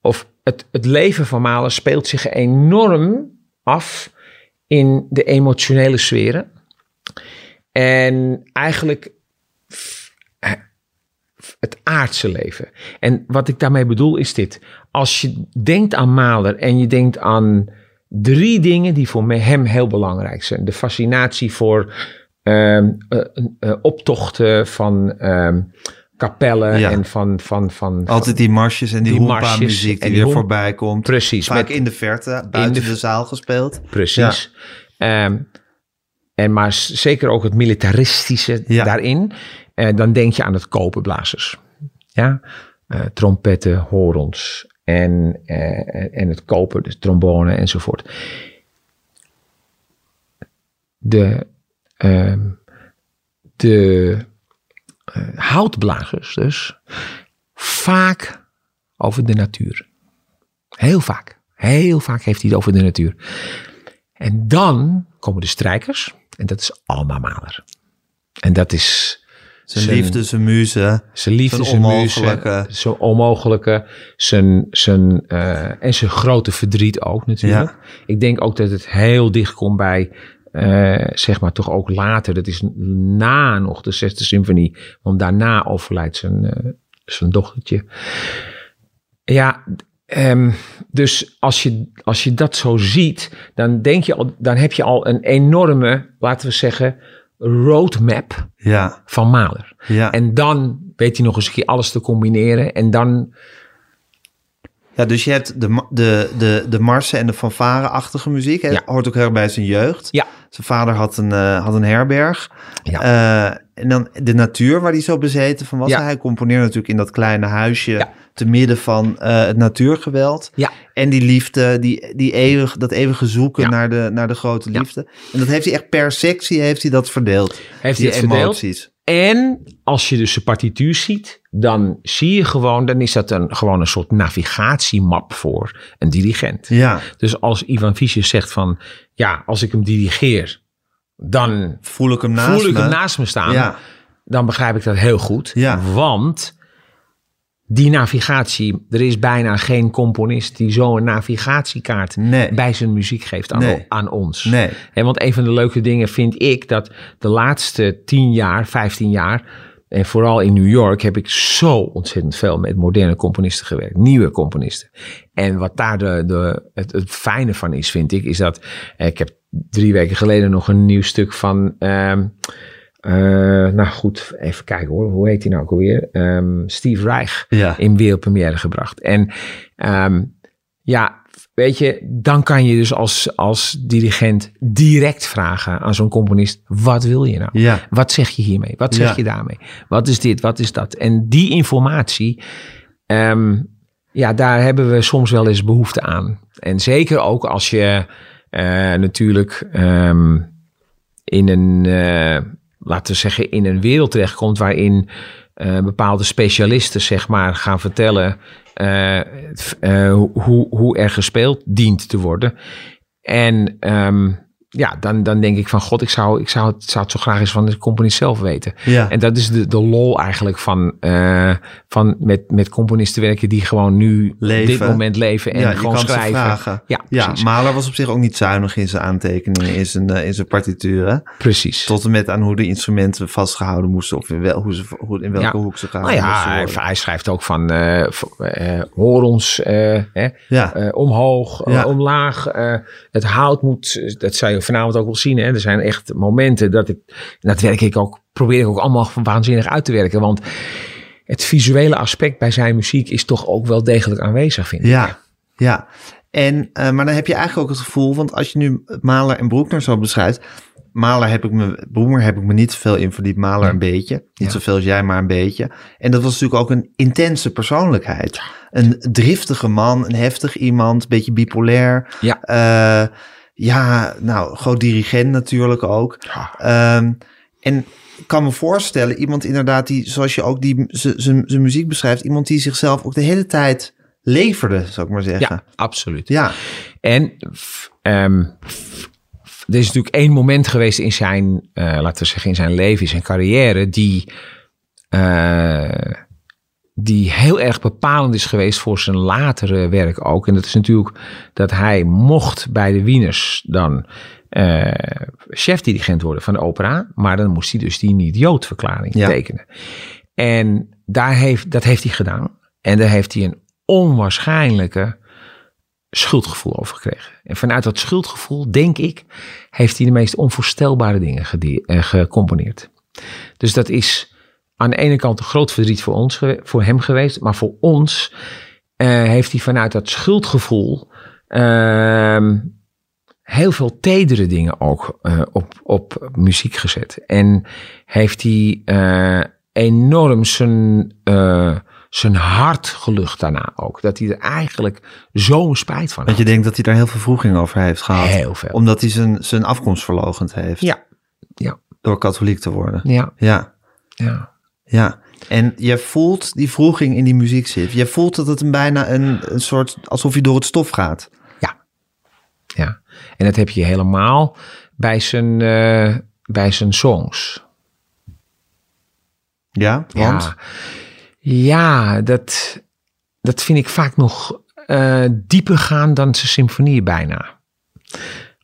of het, het leven van Mahler speelt zich enorm af in de emotionele sferen. En eigenlijk eh, het aardse leven. En wat ik daarmee bedoel is dit. Als je denkt aan Mahler en je denkt aan drie dingen die voor hem heel belangrijk zijn. De fascinatie voor ehm, eh, eh, optochten van ehm, kapellen Ja. en van... van, van altijd die marsjes en die, Die muziek die die weer voorbij komt. Precies, Vaak met- in de verte, buiten de- de, zaal gespeeld. Precies. Ehm, en maar zeker ook het militaristische Ja. daarin. Eh, dan denk je aan het koperblazers. Ja? Eh, trompetten, horens en, eh, en het koper, de trombone enzovoort. De, ehm, de houtblazers dus vaak over de natuur. Heel vaak. Heel vaak heeft hij het over de natuur. En dan komen de strijkers. En dat is allemaal Mahler. En dat is Zijn Zijn- liefde, zijn muze. zijn liefde, Zijn zijn muze, onmogelijke. zijn onmogelijke, zijn, zijn, eh, en zijn grote verdriet ook natuurlijk. Ik denk ook dat het heel dicht komt bij, eh, zeg maar toch ook later, dat is na nog de zesde symfonie, want daarna overlijdt zijn, eh, zijn dochtertje. Ja, ehm, dus als je, als je dat zo ziet, dan denk je al, dan heb je al een enorme, laten we zeggen, roadmap Ja, van Mahler. ja. En dan weet hij nog eens een keer alles te combineren. En dan, ja, dus je hebt de, de, de, de marsen en de fanfare-achtige muziek. Hè? Ja. Hoort ook heel erg bij zijn jeugd. ja, Zijn vader had een, eh, had een herberg. Ja. Eh, en dan de natuur waar hij zo bezeten van was. Ja. Hij componeerde natuurlijk in dat kleine huisje Ja. te midden van eh, het natuurgeweld. ja, En die liefde, die, die eeuwig, dat eeuwige zoeken naar, de, naar de grote liefde. En dat heeft hij echt per sectie heeft hij dat verdeeld. heeft die hij het verdeeld. En als je dus de partituur ziet, dan zie je gewoon, dan is dat een, gewoon een soort navigatiemap voor een dirigent. Ja, Dus als Ivan Fischer zegt van, ja, als ik hem dirigeer, dan voel ik hem naast voel ik me. hem naast me staan. Ja, Dan begrijp ik dat heel goed. Ja. Want die navigatie, er is bijna geen componist die zo'n navigatiekaart Nee. bij zijn muziek geeft aan, Nee. aan ons. nee. Hè, want een van de leuke dingen vind ik dat de laatste 10 jaar, 15 jaar, en vooral in New York heb ik zo ontzettend veel met moderne componisten gewerkt, nieuwe componisten. En wat daar de, de, het, het fijne van is, vind ik, is dat eh, ik heb drie weken geleden nog een nieuw stuk van. ehm, eh, nou goed, even kijken hoor. Hoe heet hij nou ook alweer? Ehm, Steve Reich Ja. in wereldpremière gebracht. En ehm, ja, weet je, dan kan je dus als, als dirigent direct vragen aan zo'n componist: wat wil je nou? Ja. Wat zeg je hiermee? Wat zeg Ja. je daarmee? Wat is dit? Wat is dat? En die informatie, ehm, ja, daar hebben we soms wel eens behoefte aan. En zeker ook als je eh, natuurlijk in een, eh, laten we zeggen, in een wereld terechtkomt waarin eh, bepaalde specialisten, zeg maar, gaan vertellen eh, eh, hoe, hoe er gespeeld dient te worden. En ehm, ja, dan, dan denk ik van god, ik zou, ik zou, het, zou het zo graag eens van de componist zelf weten. Ja. En dat is de, de lol eigenlijk van, eh, van met, met componisten werken die gewoon nu Leven. dit moment leven en ja, je gewoon schrijven. vragen. Ja, ja. Mahler was op zich ook niet zuinig in zijn aantekeningen, in zijn, eh, in zijn partituren. precies. Tot en met aan hoe de instrumenten vastgehouden moesten. Of in, wel, hoe ze, hoe, in welke Ja. hoek ze Nou gehouden ja, hij, schrijft ook van v- hoor ons hè, Ja, eh, omhoog, eh, omlaag. het hout moet, dat zou je vanavond ook wel zien. Hè? Er zijn echt momenten dat ik, dat werk ik ook, probeer ik ook allemaal waanzinnig uit te werken. Want het visuele aspect bij zijn muziek is toch ook wel degelijk aanwezig, vind ik. ja, ja. En, eh, maar dan heb je eigenlijk ook het gevoel, want als je nu Mahler en Broekner zo beschrijft. Mahler heb ik me, Broemer heb ik me niet zoveel in verdiept, Mahler een beetje. Niet Ja. zoveel als jij, maar een beetje. En dat was natuurlijk ook een intense persoonlijkheid. Een driftige man, een heftig iemand, een beetje bipolair. Ja. Eh, ja, nou, groot dirigent natuurlijk ook. Ja. Ehm, en ik kan me voorstellen, iemand inderdaad die, zoals je ook die zijn muziek beschrijft, iemand die zichzelf ook de hele tijd leverde, zou ik maar zeggen. Ja, absoluut. Ja, En f- er is natuurlijk één moment geweest in zijn, eh, laten we zeggen, in zijn leven, in zijn carrière, die, eh, die heel erg bepalend is geweest voor zijn latere werk ook. En dat is natuurlijk dat hij mocht bij de Wieners dan eh chefdirigent worden van de opera, maar dan moest hij dus die niet-Jood-verklaring Ja. tekenen. En daar heeft, dat heeft hij gedaan. En daar heeft hij een onwaarschijnlijke schuldgevoel over gekregen. En vanuit dat schuldgevoel, denk ik, heeft hij de meest onvoorstelbare dingen eh, gecomponeerd. Dus dat is aan de ene kant een groot verdriet voor, ons, voor hem geweest, maar voor ons eh, heeft hij vanuit dat schuldgevoel ehm, heel veel tedere dingen ook eh, op, op muziek gezet. En heeft hij eh, enorm zijn, zijn hart gelucht daarna ook. Dat hij er eigenlijk zo'n spijt van want had. je denkt dat hij daar heel veel vroeging over heeft gehad. Heel veel. Omdat hij zijn, zijn afkomst verlogend heeft. Ja. Ja. Door katholiek te worden. Ja, Ja, ja. Ja. En je voelt die vroeging in die muziek zit. Je voelt dat het een bijna een, een soort, alsof je door het stof gaat. Ja, en dat heb je helemaal bij zijn, eh, bij zijn songs. Ja, want? Ja, ja dat, dat vind ik vaak nog eh, dieper gaan dan zijn symfonieën bijna.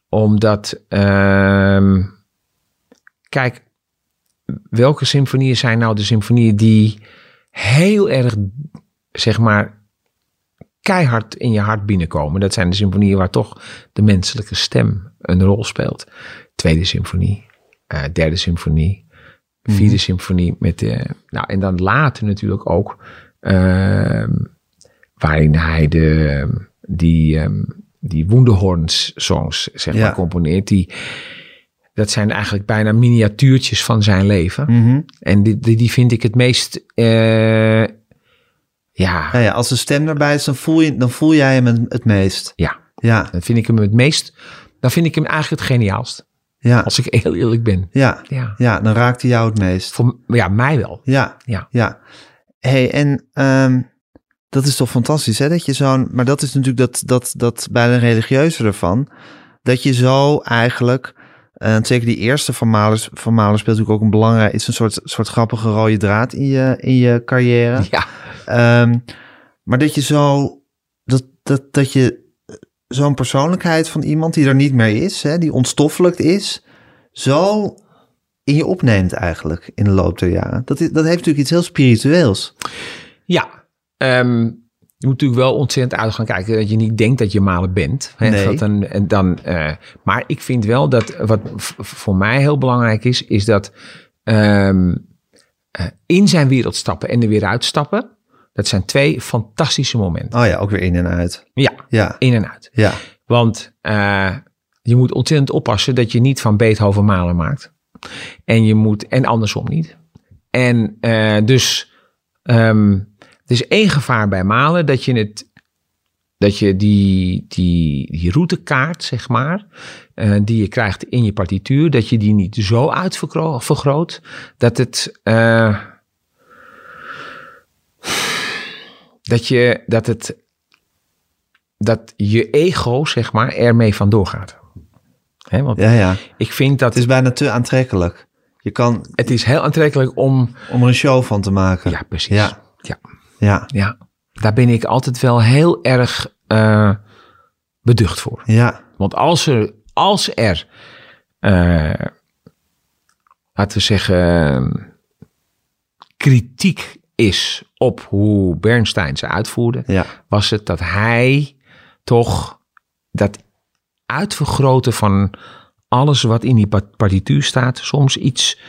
Omdat, ehm, kijk, welke symfonieën zijn nou de symfonieën die heel erg, zeg maar, keihard in je hart binnenkomen? Dat zijn de symfonieën waar toch de menselijke stem een rol speelt. Tweede symfonie, eh, derde symfonie, vierde symfonie met de, nou en dan later natuurlijk ook, ehm, waarin hij de, die, ehm, die Woenderhorns songs, zeg Ja. maar, componeert, die, dat zijn eigenlijk bijna miniatuurtjes van zijn leven. Mhm. En die, die, die vind ik het meest, eh, ja, Ja, ja, als de stem erbij is, dan voel, je, dan voel jij hem het, meest. ja, Ja, dan vind ik hem het meest, dan vind ik hem eigenlijk het geniaalst. ja, Als ik heel eerlijk ben. ja. Ja, Ja, dan raakt hij jou het meest. voor, ja mij wel. Ja, Ja. ja. hey, en ehm, dat is toch fantastisch, hè? Dat je zo'n, maar dat is natuurlijk dat, dat, dat bij de religieuze ervan, dat je zo eigenlijk, en zeker die eerste van Mahler, van Mahler speelt natuurlijk ook een belangrijk, is een soort, soort grappige rode draad in je, in je carrière. Ja, Ehm, maar dat je zo, dat, dat, dat je zo'n persoonlijkheid van iemand die er niet meer is, hè, die ontstoffelijkt is, zo in je opneemt eigenlijk in de loop der jaren. Dat, is, dat heeft natuurlijk iets heel spiritueels. Ja, ehm, je moet natuurlijk wel ontzettend uit gaan kijken dat je niet denkt dat je malen bent. Hè, Nee. dat dan, en dan, eh, maar ik vind wel dat wat voor mij heel belangrijk is, is dat ehm, eh, in zijn wereld stappen en er weer uitstappen. Dat zijn twee fantastische momenten. Oh ja, ook weer in en uit. Ja, Ja, in en uit. ja, Want eh, je moet ontzettend oppassen dat je niet van Beethoven malen maakt. En je moet, en andersom niet. En dus, ehm, er is één gevaar bij malen dat je het, dat je die, die, die routekaart, zeg maar, eh, die je krijgt in je partituur, dat je die niet zo uitvergroot dat het, eh, dat je, dat het dat je ego, zeg maar, ermee vandoor gaat. Hè? Want Ja, ja. ik vind dat Het is bijna te aantrekkelijk. Je kan het is heel aantrekkelijk om... om er een show van te maken. Ja, precies. Ja. ja. Ja, Ja, daar ben ik altijd wel heel erg eh, beducht voor. ja, Want als er, als er eh, laten we zeggen, kritiek is op hoe Bernstein ze uitvoerde, ja. was het dat hij toch dat uitvergroten van alles wat in die pa- partituur staat, soms iets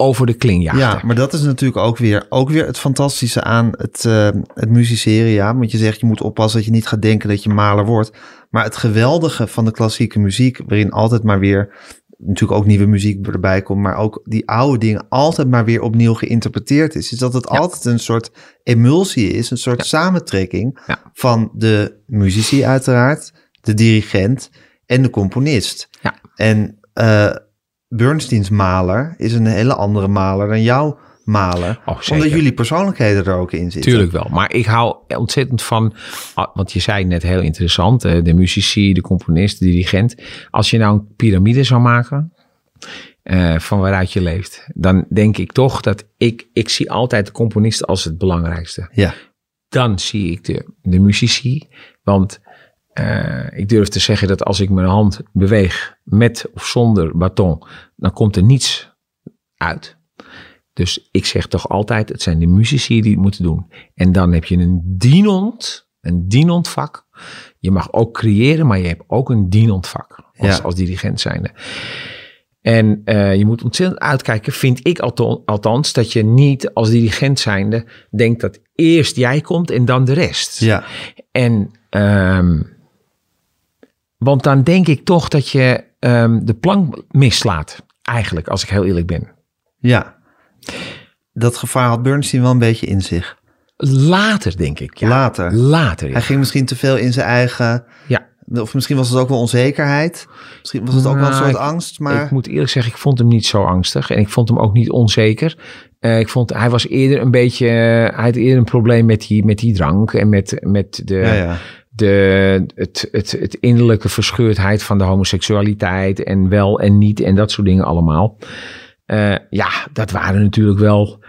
over de kling jaagde. Ja, maar dat is natuurlijk ook weer, ook weer het fantastische aan het, eh het musiceren. Ja, want je zegt je moet oppassen dat je niet gaat denken dat je maler wordt. Maar het geweldige van de klassieke muziek, waarin altijd maar weer natuurlijk ook nieuwe muziek erbij komt, maar ook die oude dingen altijd maar weer opnieuw geïnterpreteerd is, is dat het Ja. altijd een soort emulsie is, een soort samentrekking Ja. van de muzici uiteraard, de dirigent en de componist. Ja. En eh Bernsteins maler is een hele andere maler dan jouw maler. Oh, omdat jullie persoonlijkheden er ook in zitten. Tuurlijk wel. Maar ik hou ontzettend van, ah, want je zei net heel interessant, eh, de muzici, de componist, de dirigent. Als je nou een piramide zou maken eh, van waaruit je leeft, dan denk ik toch dat ik, ik zie altijd de componist als het belangrijkste. Ja, Dan zie ik de, de muzici, want eh, ik durf te zeggen dat als ik mijn hand beweeg met of zonder baton, dan komt er niets uit. Dus ik zeg toch altijd, het zijn de muzici die het moeten doen. En dan heb je een dienend, een dienend vak. Je mag ook creëren, maar je hebt ook een dienend vak als, Ja. als dirigent zijnde. En eh, je moet ontzettend uitkijken, vind ik althans, dat je niet als dirigent zijnde denkt dat eerst jij komt en dan de rest. ja, En, ehm, want dan denk ik toch dat je ehm, de plank mislaat, eigenlijk, als ik heel eerlijk ben. ja. Dat gevaar had Bernstein wel een beetje in zich. Later, denk ik. Ja. Later. Later, ja. Hij ging misschien te veel in zijn eigen... ja. Of misschien was het ook wel onzekerheid. Misschien was het ook wel een Nou, soort ik- angst. Maar Ik moet eerlijk zeggen, ik vond hem niet zo angstig. En ik vond hem ook niet onzeker. Eh, ik vond, hij was eerder een beetje... eh, hij had eerder een probleem met die, met die drank en met, met de... ja, ja. De, het, het, innerlijke verscheurdheid van de homoseksualiteit en wel en niet en dat soort dingen allemaal. Eh, ja, dat waren natuurlijk wel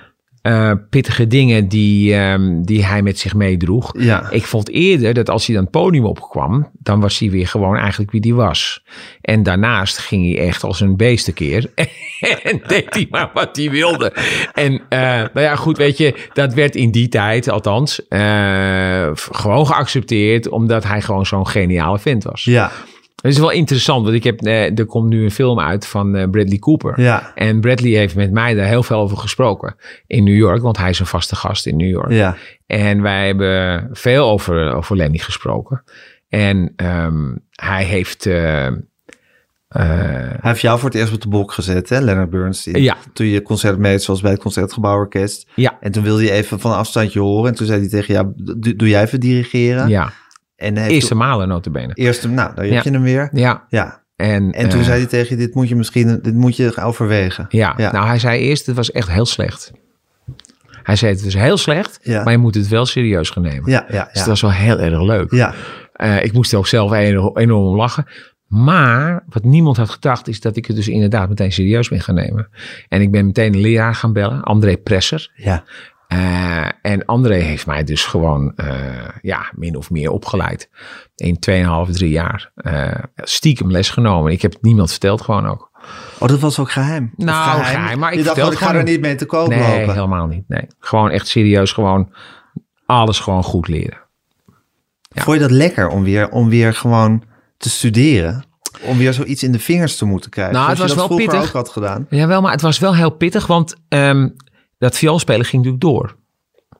eh, pittige dingen die, ehm, die hij met zich meedroeg. Ja. Ik vond eerder dat als hij dan het podium opkwam, dan was hij weer gewoon eigenlijk wie hij was. En daarnaast ging hij echt als een beestenkeer en deed hij maar wat hij wilde. En eh, nou ja, goed, weet je, dat werd in die tijd althans eh, gewoon geaccepteerd, omdat hij gewoon zo'n geniale vent was. Ja, Het is wel interessant, want ik heb, eh, er komt nu een film uit van eh, Bradley Cooper. ja, En Bradley heeft met mij daar heel veel over gesproken in New York, want hij is een vaste gast in New York. ja. En wij hebben veel over, over Lenny gesproken. En ehm, hij heeft. eh, Hij heeft jou voor het eerst op de bok gezet, hè, Leonard Bernstein. Ja. Toen je concert meed, zoals bij het Concertgebouworkest. ja, En toen wilde je even van een afstandje horen. En toen zei hij tegen jou, doe, doe jij even dirigeren? ja. En Eerste malen notabene. Eerste, nou, daar heb Ja. je hem weer. Ja. Ja. En, En toen eh, zei hij tegen je, dit moet je misschien, dit moet je overwegen. Ja, Ja. nou hij zei eerst, het was echt heel slecht. Hij zei, het is heel slecht, Ja. maar je moet het wel serieus gaan nemen. Ja, ja, Dus dat was wel heel erg leuk. Ja, Eh, ik moest er ook zelf enorm, enorm om lachen. Maar wat niemand had gedacht is dat ik het dus inderdaad meteen serieus ben gaan nemen. En ik ben meteen een leraar gaan bellen, André Presser. ja. Eh, en André heeft mij dus gewoon, eh, ja, min of meer opgeleid. In 2,5, 3 jaar. Eh, stiekem les genomen. Ik heb het niemand verteld gewoon ook. Oh, dat was ook geheim. Nou, geheim, maar ik je dacht, oh, ik ga er niet mee te koop Nee, lopen. helemaal niet. Nee. Gewoon echt serieus, gewoon alles gewoon goed leren. ja. Vond je dat lekker om weer, om weer gewoon te studeren? Om weer zoiets in de vingers te moeten krijgen? Nou, het je was dat wel pittig. ook had gedaan. Jawel, maar het was wel heel pittig, want ehm, dat vioolspelen ging natuurlijk door.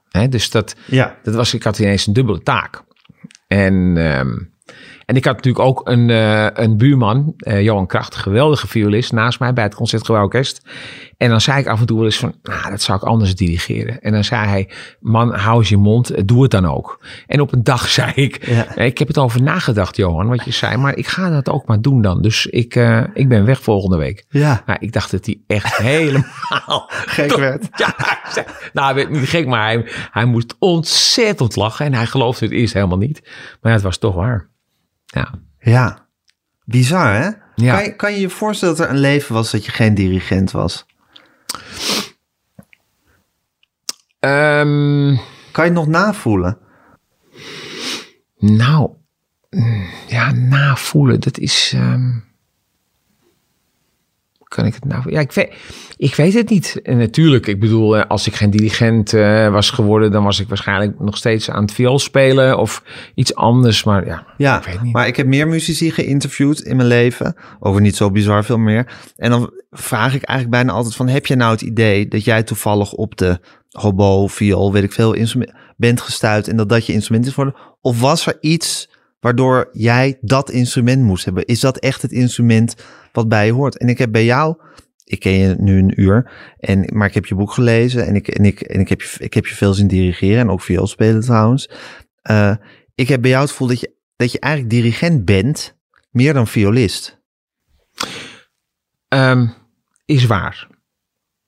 Hè, dus dat, Ja, dat was, ik had ineens een dubbele taak. En, ehm, en ik had natuurlijk ook een, eh, een buurman, eh, Johan Kracht, geweldige violist, naast mij bij het Concertgebouworkest. En dan zei ik af en toe wel eens van, nou, dat zou ik anders dirigeren. En dan zei hij, man, hou eens je mond, eh, doe het dan ook. En op een dag zei ik, Ja. ik heb het over nagedacht, Johan, wat je zei, maar ik ga dat ook maar doen dan. Dus ik, ik ben weg volgende week. ja. Nou, ik dacht dat hij echt helemaal Gek werd. ja, zei- nou, werd niet gek, maar hij, hij moest ontzettend lachen. En hij geloofde het eerst helemaal niet. Maar ja, het was toch waar. Ja, Ja. Bizar, hè? Ja. Kan, je, kan je je voorstellen dat er een leven was dat je geen dirigent was? Ehm, Kan je het nog navoelen? nou, mm, ja, navoelen, dat is... ehm, kan ik het nou... Ja, ik weet, ik weet het niet. En natuurlijk, ik bedoel, eh, als ik geen dirigent eh, was geworden... dan was ik waarschijnlijk nog steeds aan het viool spelen of iets anders. Maar ja, Ja, ik weet niet. maar ik heb meer muzici geïnterviewd in mijn leven. Over niet zo bizar veel meer. En dan vraag ik eigenlijk bijna altijd van... heb je nou het idee dat jij toevallig op de hobo, viool, weet ik veel, instrument bent gestuurd... en dat dat je instrument is geworden? Of was er iets waardoor jij dat instrument moest hebben? Is dat echt het instrument wat bij je hoort? En ik heb bij jou... Ik ken je nu een uur, en, maar ik heb je boek gelezen en ik, en ik, en ik, heb, je, ik heb je veel zien dirigeren en ook viool spelen trouwens. Eh, ik heb bij jou het gevoel dat je, dat je eigenlijk dirigent bent, meer dan violist. Ehm, is waar.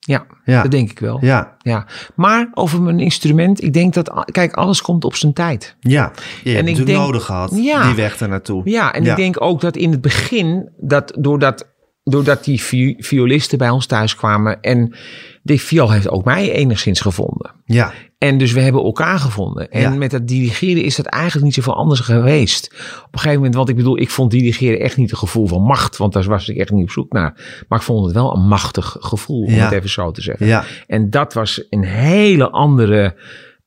Ja, Ja, dat denk ik wel. ja, Ja, maar over mijn instrument, ik denk dat, kijk, alles komt op zijn tijd. ja. Je hebt ik natuurlijk denk- nodig gehad, Ja. die weg ernaartoe. Ja, en Ja. ik denk ook dat in het begin, dat doordat, doordat die vi- violisten bij ons thuis kwamen en die viool heeft ook mij enigszins gevonden. Ja, En dus we hebben elkaar gevonden. En Ja. met dat dirigeren is dat eigenlijk niet zoveel anders geweest. Op een gegeven moment, want ik bedoel, ik vond dirigeren echt niet een gevoel van macht, want daar was ik echt niet op zoek naar. Maar ik vond het wel een machtig gevoel, om Ja. het even zo te zeggen. ja, En dat was een hele andere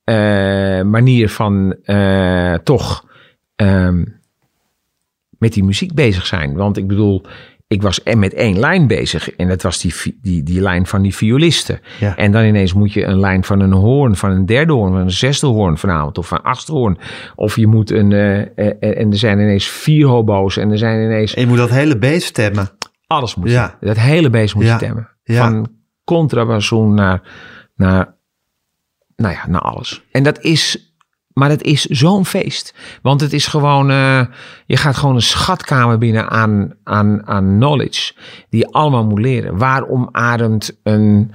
eh, manier van eh, toch ehm, met die muziek bezig zijn. Want ik bedoel, ik was met één lijn bezig. En dat was die, die, die lijn van die violisten. Ja. En dan ineens moet je een lijn van een hoorn, van een derde hoorn, van een zesde hoorn vanavond, of van een achtste hoorn. Of je moet een, eh, eh, en er zijn ineens vier hobo's en er zijn ineens en je moet dat hele beest stemmen. alles moet Ja. je, dat hele beest moet Ja. je stemmen. Van contrabassoon naar, naar, nou ja, naar alles. En dat is, maar dat is zo'n feest. Want het is gewoon, eh, je gaat gewoon een schatkamer binnen aan, aan, aan knowledge. Die je allemaal moet leren. Waarom ademt een,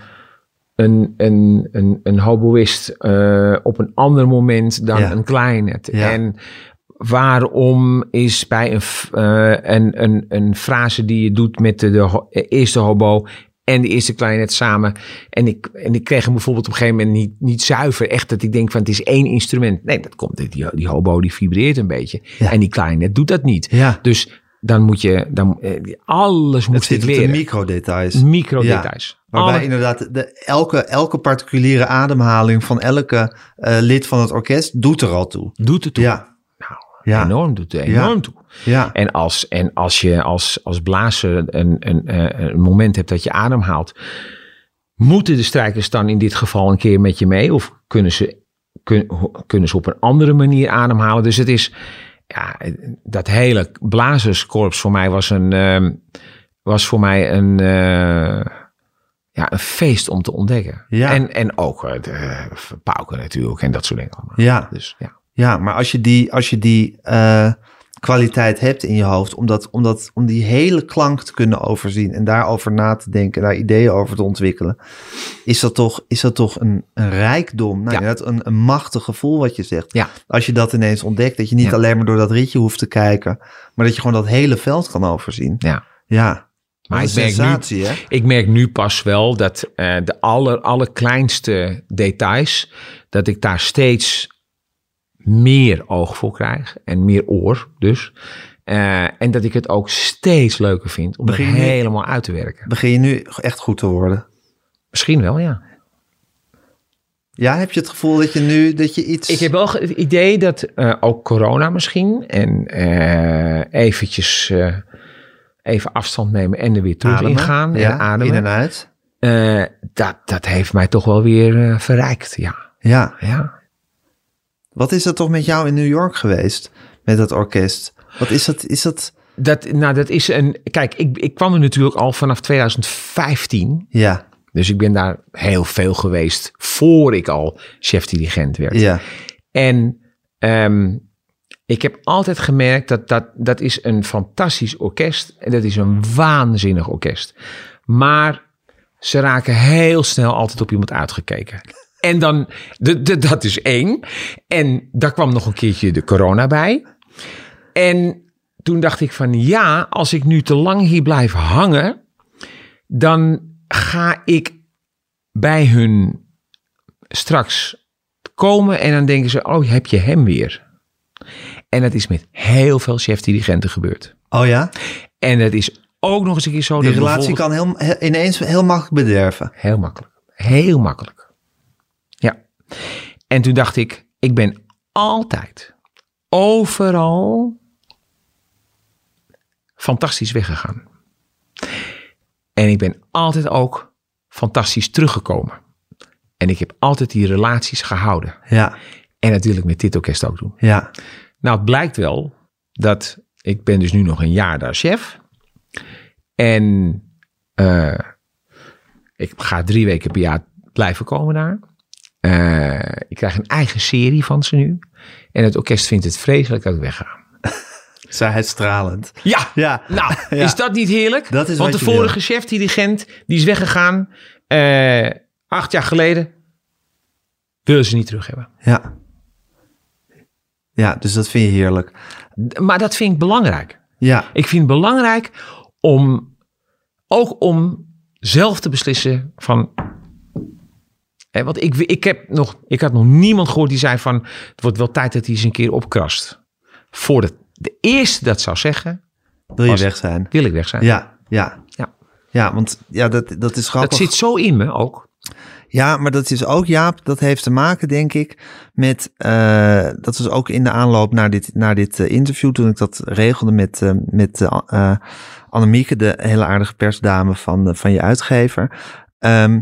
een, een, een, een hoboïst eh, op een ander moment dan Ja. een klarinet? Ja. En waarom is bij een, eh, een, een, een frase die je doet met de, de eerste hobo en de eerste klarinet samen. En ik, en ik kreeg hem bijvoorbeeld op een gegeven moment niet, niet zuiver. Echt dat ik denk van het is één instrument. Nee, dat komt. Die, die hobo die vibreert een beetje. Ja. En die klarinet doet dat niet. Ja, Dus dan moet je, dan, eh, alles het moet de leren. microdetails. Microdetails. Waarbij Alle- inderdaad de, elke, elke particuliere ademhaling van elke eh, lid van het orkest doet er al toe. doet het toe. Ja, Ja. enorm doet het enorm toe. ja, En als, en als je als, als blazer een, een, eh, een moment hebt dat je ademhaalt, moeten de strijkers dan in dit geval een keer met je mee? Of kunnen ze, kun, kunnen ze op een andere manier ademhalen? Dus het is, ja, dat hele blazerskorps voor mij was een, ehm, was voor mij een, eh, ja, een feest om te ontdekken. Ja. En, en ook eh, de pauken natuurlijk en dat soort dingen allemaal. ja. Dus ja. Ja, maar als je die, als je die eh, kwaliteit hebt in je hoofd, om, dat, om, dat, om die hele klank te kunnen overzien en daarover na te denken, daar ideeën over te ontwikkelen, is dat toch, is dat toch een, een rijkdom, nou, Ja. een, een machtig gevoel wat je zegt. Ja. Als je dat ineens ontdekt, dat je niet Ja. alleen maar door dat ritje hoeft te kijken, maar dat je gewoon dat hele veld kan overzien. ja. Ja, Maar ik merk nu, sensatie, hè? Ik merk nu pas wel dat eh, de aller, allerkleinste details, dat ik daar steeds meer oog voor krijg en meer oor dus. Eh, en dat ik het ook steeds leuker vind om Begin het nu- helemaal uit te werken. Begin je nu echt goed te worden? Misschien wel, ja. Ja, heb je het gevoel dat je nu, dat je iets... Ik heb wel het idee dat eh, ook corona misschien en eh, eventjes even afstand nemen en er weer terug ademen. in gaan ja, en ademen. in en uit. Dat, dat heeft mij toch wel weer verrijkt, ja. Ja. ja. Wat is dat toch met jou in New York geweest? Met dat orkest? Wat is dat? Is dat... Dat, nou, dat is een. Kijk, ik, ik kwam er natuurlijk al vanaf 2015. Ja, Dus ik ben daar heel veel geweest voor ik al chef-dirigent werd. ja, En ehm, ik heb altijd gemerkt dat, dat dat is een fantastisch orkest. En dat is een waanzinnig orkest. Maar ze raken heel snel altijd op iemand uitgekeken. En dan, dat is één. En daar kwam nog een keertje de corona bij. En toen dacht ik van ja, als ik nu te lang hier blijf hangen, dan ga ik bij hun straks komen en dan denken ze, oh, heb je hem weer? En dat is met heel veel chef-dirigenten gebeurd. Oh ja? En het is ook nog eens een keer zo Die dat relatie kan heel, ineens heel makkelijk bederven. Heel makkelijk. Heel makkelijk. En toen dacht ik, ik ben altijd, overal fantastisch weggegaan. En ik ben altijd ook fantastisch teruggekomen. En ik heb altijd die relaties gehouden. Ja, En natuurlijk met dit orkest ook doen. ja, Nou, het blijkt wel dat ik ben dus nu nog een jaar daar chef. En eh, ik ga drie weken per jaar blijven komen daar. Eh, ik krijg een eigen serie van ze nu. En het orkest vindt het vreselijk dat ik wegga. zei hij stralend. Ja, Ja, nou, Ja. is dat niet heerlijk? Dat is Want de vorige wil. chef-dirigent, die is weggegaan eh, acht jaar geleden. Willen ze niet terug hebben. ja. Ja, dus dat vind je heerlijk. Maar dat vind ik belangrijk. Ja, Ik vind het belangrijk om ook om zelf te beslissen van. Hè, want ik, ik, heb nog, ik had nog niemand gehoord die zei van. Het wordt wel tijd dat hij eens een keer opkrast. Voordat de eerste dat zou zeggen, wil je weg zijn. wil ik weg zijn. Ja, ja. Ja. Ja, want ja, dat, dat is grappig. dat zit zo in me ook. Ja, maar dat is ook, Jaap, dat heeft te maken, denk ik, met, eh, dat was ook in de aanloop naar dit, naar dit eh, interview, toen ik dat regelde met, eh, met Annemieke, de hele aardige persdame van, van je uitgever. Ehm,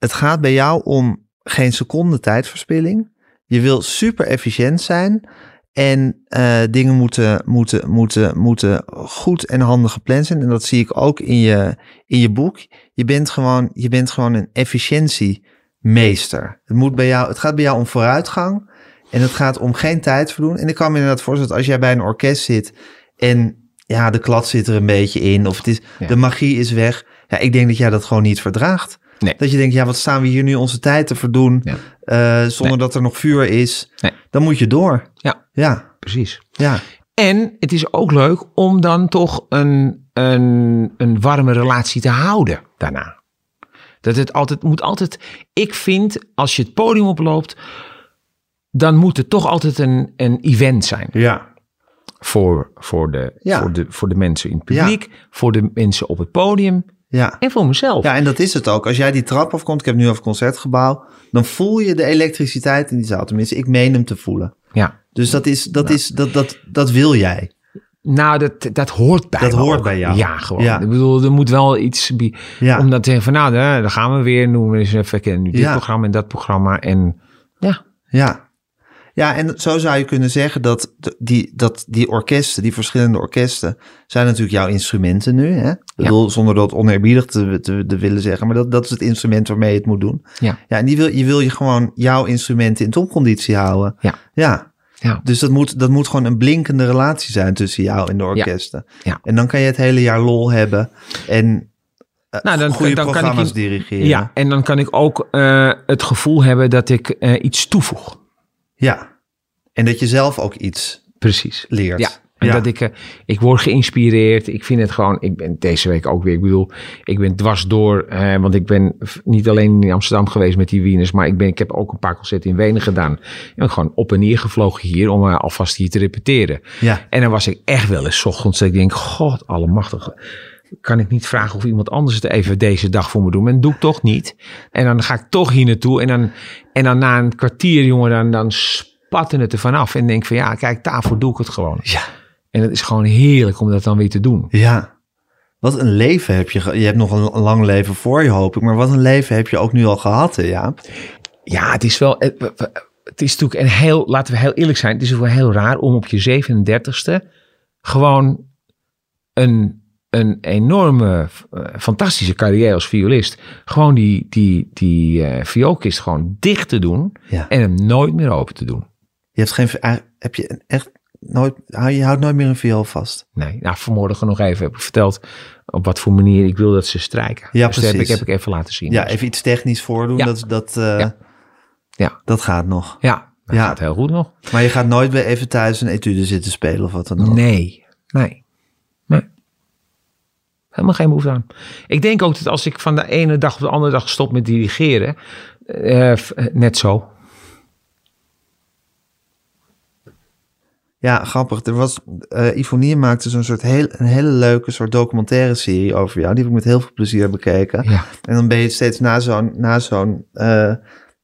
het gaat bij jou om geen seconde tijdverspilling. Je wil super efficiënt zijn en eh, dingen moeten, moeten, moeten, moeten goed en handig gepland zijn. En dat zie ik ook in je, in je boek. Je bent gewoon, je bent gewoon een efficiëntiemeester. Het, moet bij jou, het gaat bij jou om vooruitgang en het gaat om geen tijd verdoen. En ik kan me inderdaad voorstellen dat als jij bij een orkest zit en ja, de klad zit er een beetje in of het is, Ja. de magie is weg. Ja, ik denk dat jij dat gewoon niet verdraagt. Nee. Dat je denkt, ja, wat staan we hier nu onze tijd te verdoen Ja. eh, zonder dat er nog vuur is. Nee. Dan moet je door. Ja, Ja, precies. ja, En het is ook leuk om dan toch een, een, een warme relatie te houden daarna. Dat het altijd moet altijd. Ik vind als je het podium oploopt, dan moet het toch altijd een, een event zijn. ja. Voor, voor, de, Ja. voor, de, voor de mensen in het publiek, voor de mensen op het podium Ja. en voor mezelf. Ja, en dat is het ook. Als jij die trap afkomt, ik heb nu over het concertgebouw, dan voel je de elektriciteit in die zaal. Tenminste, ik meen hem te voelen. Ja. Dus dat is, dat is, dat, dat, dat wil jij. Nou, dat, dat hoort bij Dat hoort ook. bij jou. Ja, gewoon. Ja. Ik bedoel, er moet wel iets... Ja. Om dan te zeggen van, nou, daar daar gaan we weer. Noemen we eens even nu dit Ja. programma en dat programma. En ja, Ja. Ja, en zo zou je kunnen zeggen dat die, dat die orkesten, die verschillende orkesten, zijn natuurlijk jouw instrumenten nu. Hè? Ik bedoel, zonder dat oneerbiedig te, te, te willen zeggen, maar dat, dat is het instrument waarmee je het moet doen. ja, Ja, en die wil, je wil je gewoon jouw instrumenten in topconditie houden. Ja. Ja. ja. Dus dat moet, dat moet gewoon een blinkende relatie zijn tussen jou en de orkesten. Ja. En dan kan je het hele jaar lol hebben en eh, Nou, dan- goede dan kan ik programma's dirigeren. Ja, en dan kan ik ook eh, het gevoel hebben dat ik eh, iets toevoeg. Ja. En dat je zelf ook iets Precies. leert. Ja, en Ja. dat ik, eh, ik word geïnspireerd. Ik vind het gewoon, ik ben deze week ook weer, ik bedoel, ik ben dwars door, eh, want ik ben niet alleen in Amsterdam geweest met die Wieners, maar ik, ben, ik heb ook een paar concerten in Wenen gedaan. En gewoon op en neer gevlogen hier om eh, alvast hier te repeteren. Ja. En dan was ik echt wel eens 's ochtends dat ik denk, god allemachtige. Kan ik niet vragen of iemand anders het even deze dag voor me doet? Maar dat doe ik toch niet. En dan ga ik toch hier naartoe. En dan, en dan na een kwartier, jongen, dan, dan spatten het er vanaf. En denk van ja, kijk, daarvoor doe ik het gewoon. Ja. En het is gewoon heerlijk om dat dan weer te doen. Ja. Wat een leven heb je. Je hebt nog een, lang leven voor je, hoop ik. Maar wat een leven heb je ook nu al gehad, hè, Jaap? Ja, het is wel. Het, het is natuurlijk een heel. Laten we heel eerlijk zijn. Het is wel heel raar om op je 37ste gewoon een, een enorme, eh, fantastische carrière als violist. Gewoon die, die, die eh vioolkist gewoon dicht te doen. Ja. En hem nooit meer open te doen. Je hebt geen. eh, Heb je echt nooit. Je houdt nooit meer een viool vast. Nee, nou, vanmorgen nog even heb ik verteld op wat voor manier ik wil dat ze strijken. Ja, dus dat heb ik, precies. heb ik even laten zien. Ja, Dus- even iets technisch voordoen. Ja. Dat, dat, Ja. Ja. dat gaat nog. ja, dat Ja. gaat heel goed nog. Maar je gaat nooit weer even thuis een etude zitten spelen of wat dan ook. Nee, nee. Helemaal geen behoefte aan. Ik denk ook dat als ik van de ene dag op de andere dag stop met dirigeren, eh, eh, net zo. Ja, grappig. Er was, Ivonie maakte zo'n soort heel, een hele leuke soort documentaire serie over jou. Die heb ik met heel veel plezier bekeken. Ja. En dan ben je steeds na zo'n, na zo'n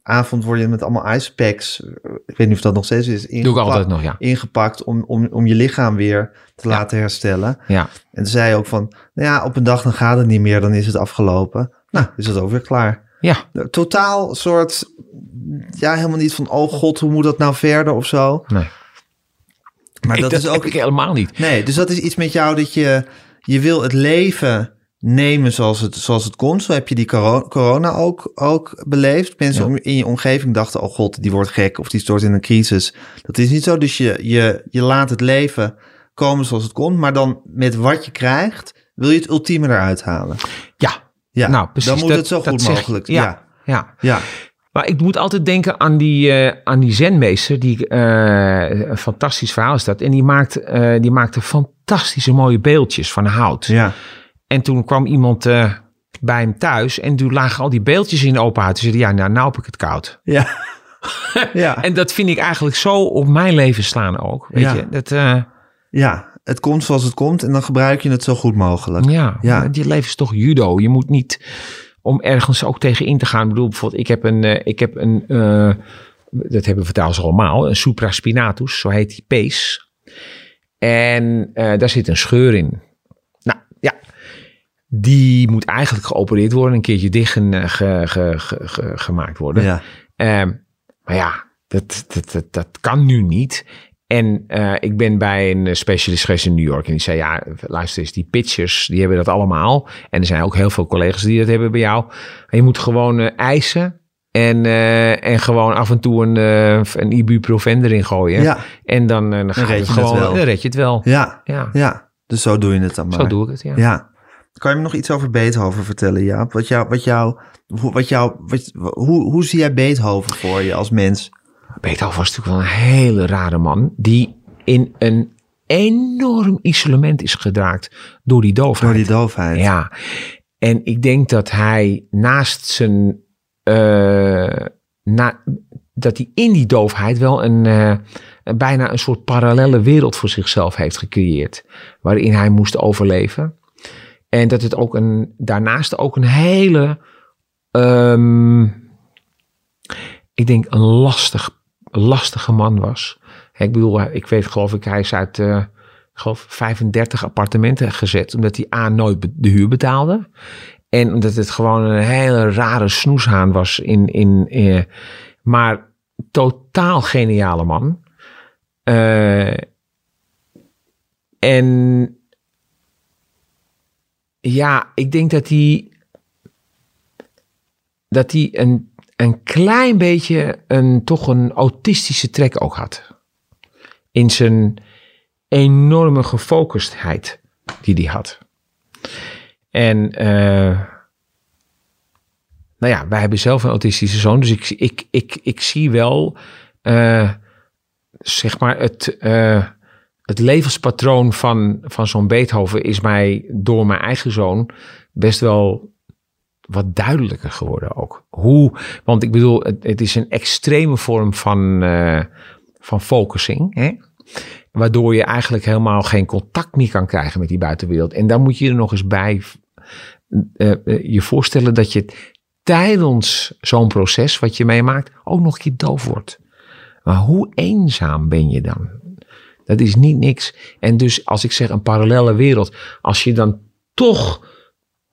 avond word je met allemaal icepacks, eh, ik weet niet of dat nog steeds is, Doe ik ingepakt- altijd nog, ja. ingepakt om, om, om je lichaam weer te Ja. laten herstellen. Ja, En toen zei je ook van, nou ja, op een dag dan gaat het niet meer, dan is het afgelopen. Nou, is het ook weer klaar. ja. Totaal soort, ja, helemaal niet van, oh god, hoe moet dat nou verder of zo. Nee. Maar ik, dat, dat is ook helemaal niet. Nee, dus dat is iets met jou dat je, je wil het leven nemen zoals het, zoals het komt. Zo heb je die coro- corona ook, ook beleefd. Mensen Ja. om, in je omgeving dachten, oh god, die wordt gek of die stort in een crisis. Dat is niet zo. Dus je, je, je laat het leven komen zoals het komt. Maar dan met wat je krijgt, wil je het ultieme eruit halen. Ja, Ja, nou precies. dan moet dat- het zo goed je. mogelijk. Ja, Ja, ja. ja. Maar ik moet altijd denken aan die, eh, aan die zenmeester. Die, eh, een fantastisch verhaal is dat. En die, maakt, eh, die maakte fantastische mooie beeldjes van hout. ja. En toen kwam iemand eh, bij hem thuis. En toen lagen al die beeldjes in de open huid. Toen zei hij, ja, nou, nou heb ik het koud. ja. ja. En dat vind ik eigenlijk zo op mijn leven slaan ook. Weet Ja. je, dat... eh, ja, het komt zoals het komt en dan gebruik je het zo goed mogelijk. Ja, Ja. je leven is toch judo. Je moet niet om ergens ook tegen in te gaan. Ik bedoel, bijvoorbeeld, ik heb een, eh, ik heb een dat hebben we ze allemaal, een supraspinatus, zo heet die pees. En daar zit een scheur in. Nou, ja, die moet eigenlijk geopereerd worden, een keertje dicht en, ge- ge- ge- ge- gemaakt worden. Ja. Ehm, maar ja, dat, dat, dat, dat kan nu niet. En eh, ik ben bij een eh, specialist geweest in New York. En die zei, ja, luister eens, die pitchers, die hebben dat allemaal. En er zijn ook heel veel collega's die dat hebben bij jou. Je moet gewoon eh, eisen. En, en gewoon af en toe een, een ibuprofen erin gooien. Ja. En dan, eh, dan, gaat red het gewoon, wel. dan red je het wel. Ja. Ja, ja, dus zo doe je het dan maar. zo doe ik het, ja. Ja. Kan je me nog iets over Beethoven vertellen, Jaap? Wat jou, wat jou, hoe- wat jou, wat, hoe, hoe zie jij Beethoven voor je als mens? Beethoven was natuurlijk wel een hele rare man. Die in een enorm isolement is geraakt door die doofheid. Door die doofheid. Ja, en ik denk dat hij naast zijn. eh, na, dat hij in die doofheid wel een. eh, bijna een soort parallele wereld voor zichzelf heeft gecreëerd. Waarin hij moest overleven. En dat het ook een. Daarnaast ook een hele. ehm, ik denk een lastig, lastige man was. Ik bedoel, ik weet geloof ik, hij is uit. eh, geloof 35 appartementen gezet. Omdat hij A nooit de huur betaalde. En omdat het gewoon een hele rare snoeshaan was. In, in, eh, maar totaal geniale man. Eh, en ja, ik denk dat hij. Dat hij een, een klein beetje een, toch een autistische trek ook had. In zijn enorme gefocustheid die hij had. En eh, nou ja, wij hebben zelf een autistische zoon, dus ik, ik, ik, ik zie wel, eh, zeg maar, het, eh, het levenspatroon van, van zo'n Beethoven is mij door mijn eigen zoon best wel wat duidelijker geworden ook. Hoe, want ik bedoel, het, is een extreme vorm van, eh, van focusing, hè? waardoor je eigenlijk helemaal geen contact meer kan krijgen met die buitenwereld. En dan moet je er nog eens bij eh, eh, je voorstellen dat je tijdens zo'n proces wat je meemaakt ook nog een keer doof wordt. Maar hoe eenzaam ben je dan? Dat is niet niks. En dus als ik zeg een parallele wereld, als je dan toch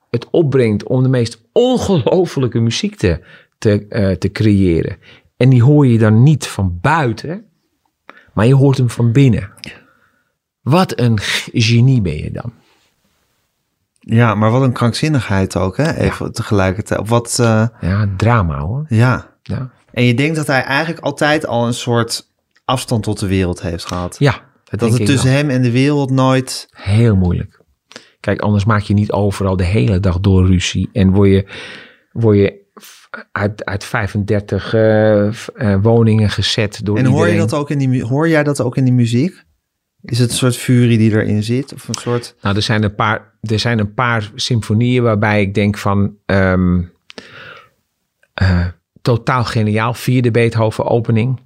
het opbrengt om de meest ongelofelijke muziek te, te, eh, te creëren. En die hoor je dan niet van buiten, maar je hoort hem van binnen. Wat een genie ben je dan. Ja, maar wat een krankzinnigheid ook, hè? Even tegelijkertijd. Wat, eh, Ja, drama hoor. ja. Ja, En je denkt dat hij eigenlijk altijd al een soort afstand tot de wereld heeft gehad. ja dat, het tussen wel. hem en de wereld nooit... Heel moeilijk. Kijk, anders maak je niet overal de hele dag door ruzie. En word je, word je uit, uit 35 eh, eh, woningen gezet door En hoor, je dat ook in die, hoor jij dat ook in die muziek? Is het een soort furie die erin zit? Of een soort... Nou, er zijn een paar, er zijn een paar symfonieën waarbij ik denk van... ehm, eh, totaal geniaal, vierde Beethoven opening.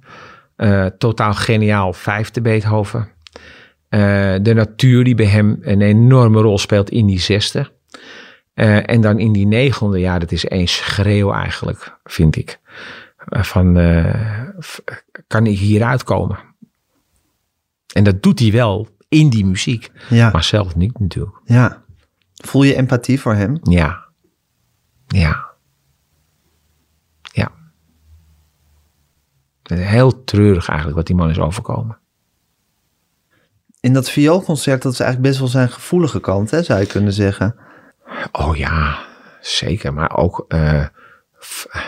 Eh, totaal geniaal, vijfde Beethoven. Eh, de natuur die bij hem een enorme rol speelt in die zesde. Eh, en dan in die negende, ja, dat is één schreeuw eigenlijk, vind ik. Van, kan ik hieruit komen? En dat doet hij wel in die muziek, Ja, maar zelf niet natuurlijk. ja. Voel je empathie voor hem? Ja. Ja. Het is Heel treurig eigenlijk wat die man is overkomen. In dat vioolconcert, dat is eigenlijk best wel zijn gevoelige kant, hè, zou je kunnen zeggen. Oh ja, zeker. Maar ook eh,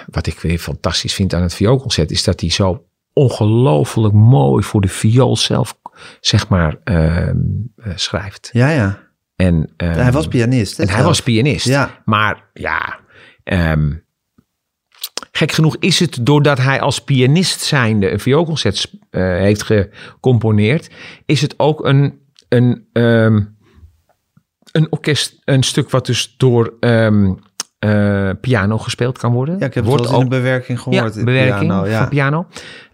wat ik weer fantastisch vind aan het vioolconcert... is dat hij zo ongelooflijk mooi voor de viool zelf, zeg maar, ehm, eh, schrijft. Ja, ja. En, ehm, Hij was pianist. hè, En hij was pianist. Ja. Maar ja, ehm, gek genoeg is het doordat hij als pianist zijnde een vioolconcert eh, heeft gecomponeerd, is het ook een, een, ehm, een orkest, een stuk wat dus door ehm, eh, piano gespeeld kan worden. Ja, ik heb het Wordt wel eens in ook- de bewerking gehoord. ja, in bewerking piano, ja. van piano.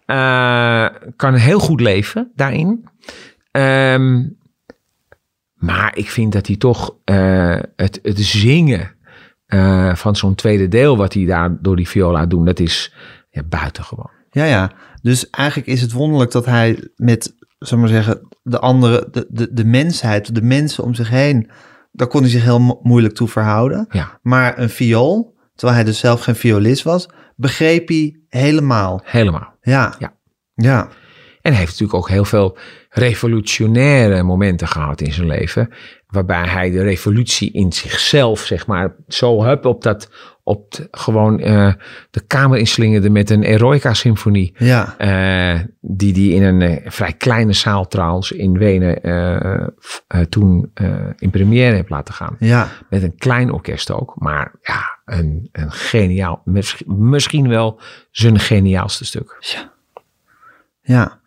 Eh, kan heel goed leven daarin. Ehm, maar ik vind dat hij toch het, het zingen eh, van zo'n tweede deel... wat hij daar door die viola doen, dat is ja, buitengewoon. Ja, ja. Dus eigenlijk is het wonderlijk dat hij met, zeg maar zeggen, de andere, de, de, de mensheid, de mensen om zich heen, daar kon hij zich heel mo- moeilijk toe verhouden. Ja, Maar een viool, terwijl hij dus zelf geen violist was, begreep hij helemaal. helemaal. Ja. Ja. Ja. En hij heeft natuurlijk ook heel veel revolutionaire momenten gehad in zijn leven. Waarbij hij de revolutie in zichzelf, zeg maar, zo hup op dat, op gewoon eh, de kamer inslingerde met een Eroica-symfonie. Ja. Eh, die die in een eh, vrij kleine zaal trouwens in Wenen toen in première heeft laten gaan. Ja. Met een klein orkest ook. Maar ja, een, een geniaal, misschien, misschien wel zijn geniaalste stuk. Ja.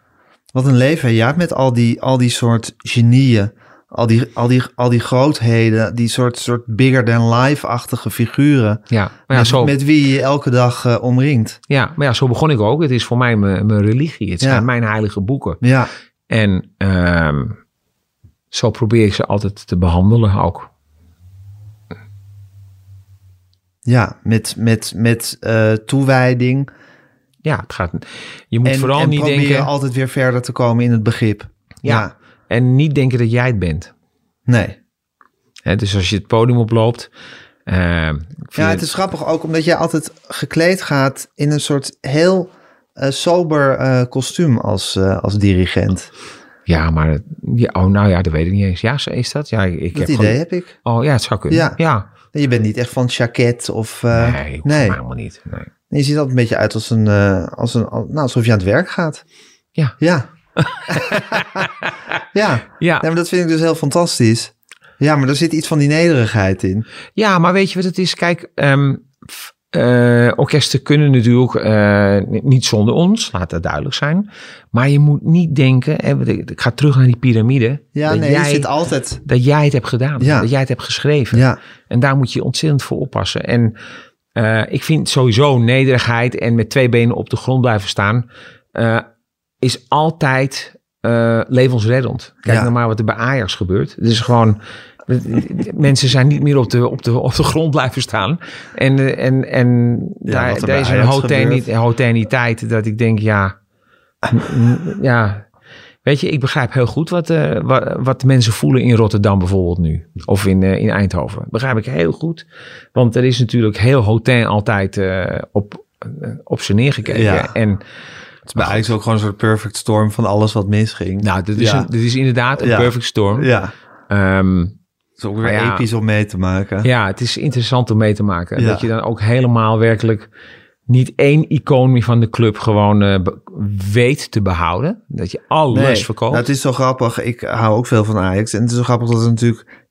Wat een leven. Ja, met al die, al die soort genieën. Al die, al die, al die grootheden. Die soort, soort bigger than life-achtige figuren. Ja, maar ja, met, zo, met wie je elke dag eh, omringt. ja, maar ja, zo begon ik ook. Het is voor mij mijn, mijn religie. Het zijn Ja. mijn heilige boeken. Ja. En ehm, zo probeer ik ze altijd te behandelen ook. Ja, met, met, met eh, toewijding. Ja, het gaat. Je moet En, vooral en niet denken. altijd weer verder te komen in het begrip. Ja. Ja. En niet denken dat jij het bent. Nee. Hè, dus als je het podium oploopt. ik vind Ja, het is grappig ook omdat jij altijd gekleed gaat in een soort heel eh, sober eh, kostuum als, eh, als dirigent. ja, maar ja, oh, nou ja, dat weet ik niet eens. Ja, zo is dat? Ja, ik, Dat heb idee gewoon- heb ik. Oh ja, het zou kunnen. Ja. Ja. Je bent niet echt van jacket of... eh, nee, nee. helemaal niet. Nee. Je ziet altijd een beetje uit als een, eh, als een nou, alsof je aan het werk gaat. Ja. Ja. ja. Ja. Nee, maar dat vind ik dus heel fantastisch. Ja, maar er zit iets van die nederigheid in. ja, maar weet je wat het is? Kijk, ehm, eh, orkesten kunnen natuurlijk eh, ni- niet zonder ons, laat dat duidelijk zijn. Maar je moet niet denken, hè, ik ga terug naar die piramide, Ja, dat, nee, jij, je zit altijd... dat jij het hebt gedaan, Ja. dat jij het hebt geschreven. Ja, En daar moet je ontzettend voor oppassen. En eh, ik vind sowieso nederigheid en met twee benen op de grond blijven staan, is altijd eh, levensreddend. Kijk Ja. nou maar wat er bij Ajax gebeurt. Het is gewoon. Mensen zijn niet meer op de, op de, op de grond blijven staan. En, eh, en, en Ja, daar, bij is een hoteniteit dat ik denk, ja, ja. Weet je, ik begrijp heel goed wat, eh, wat, wat de mensen voelen in Rotterdam bijvoorbeeld nu. Of in, in Eindhoven. Begrijp ik heel goed. Want er is natuurlijk heel Hotel altijd op, op ze neergekeken. Ja. En is bij Ajax ook gewoon een soort perfect storm van alles wat misging. nou, dit is, Ja. een, dit is inderdaad een Ja. perfect storm. Ja, Ehm, het is ook weer ja. episch om mee te maken. ja, het is interessant om mee te maken. Dat je dan ook helemaal werkelijk niet één icoon meer van de club gewoon eh, weet te behouden. Dat je alles Nee, verkoopt. nou, het is zo grappig. Ik hou ook veel van Ajax. En het is zo grappig dat er natuurlijk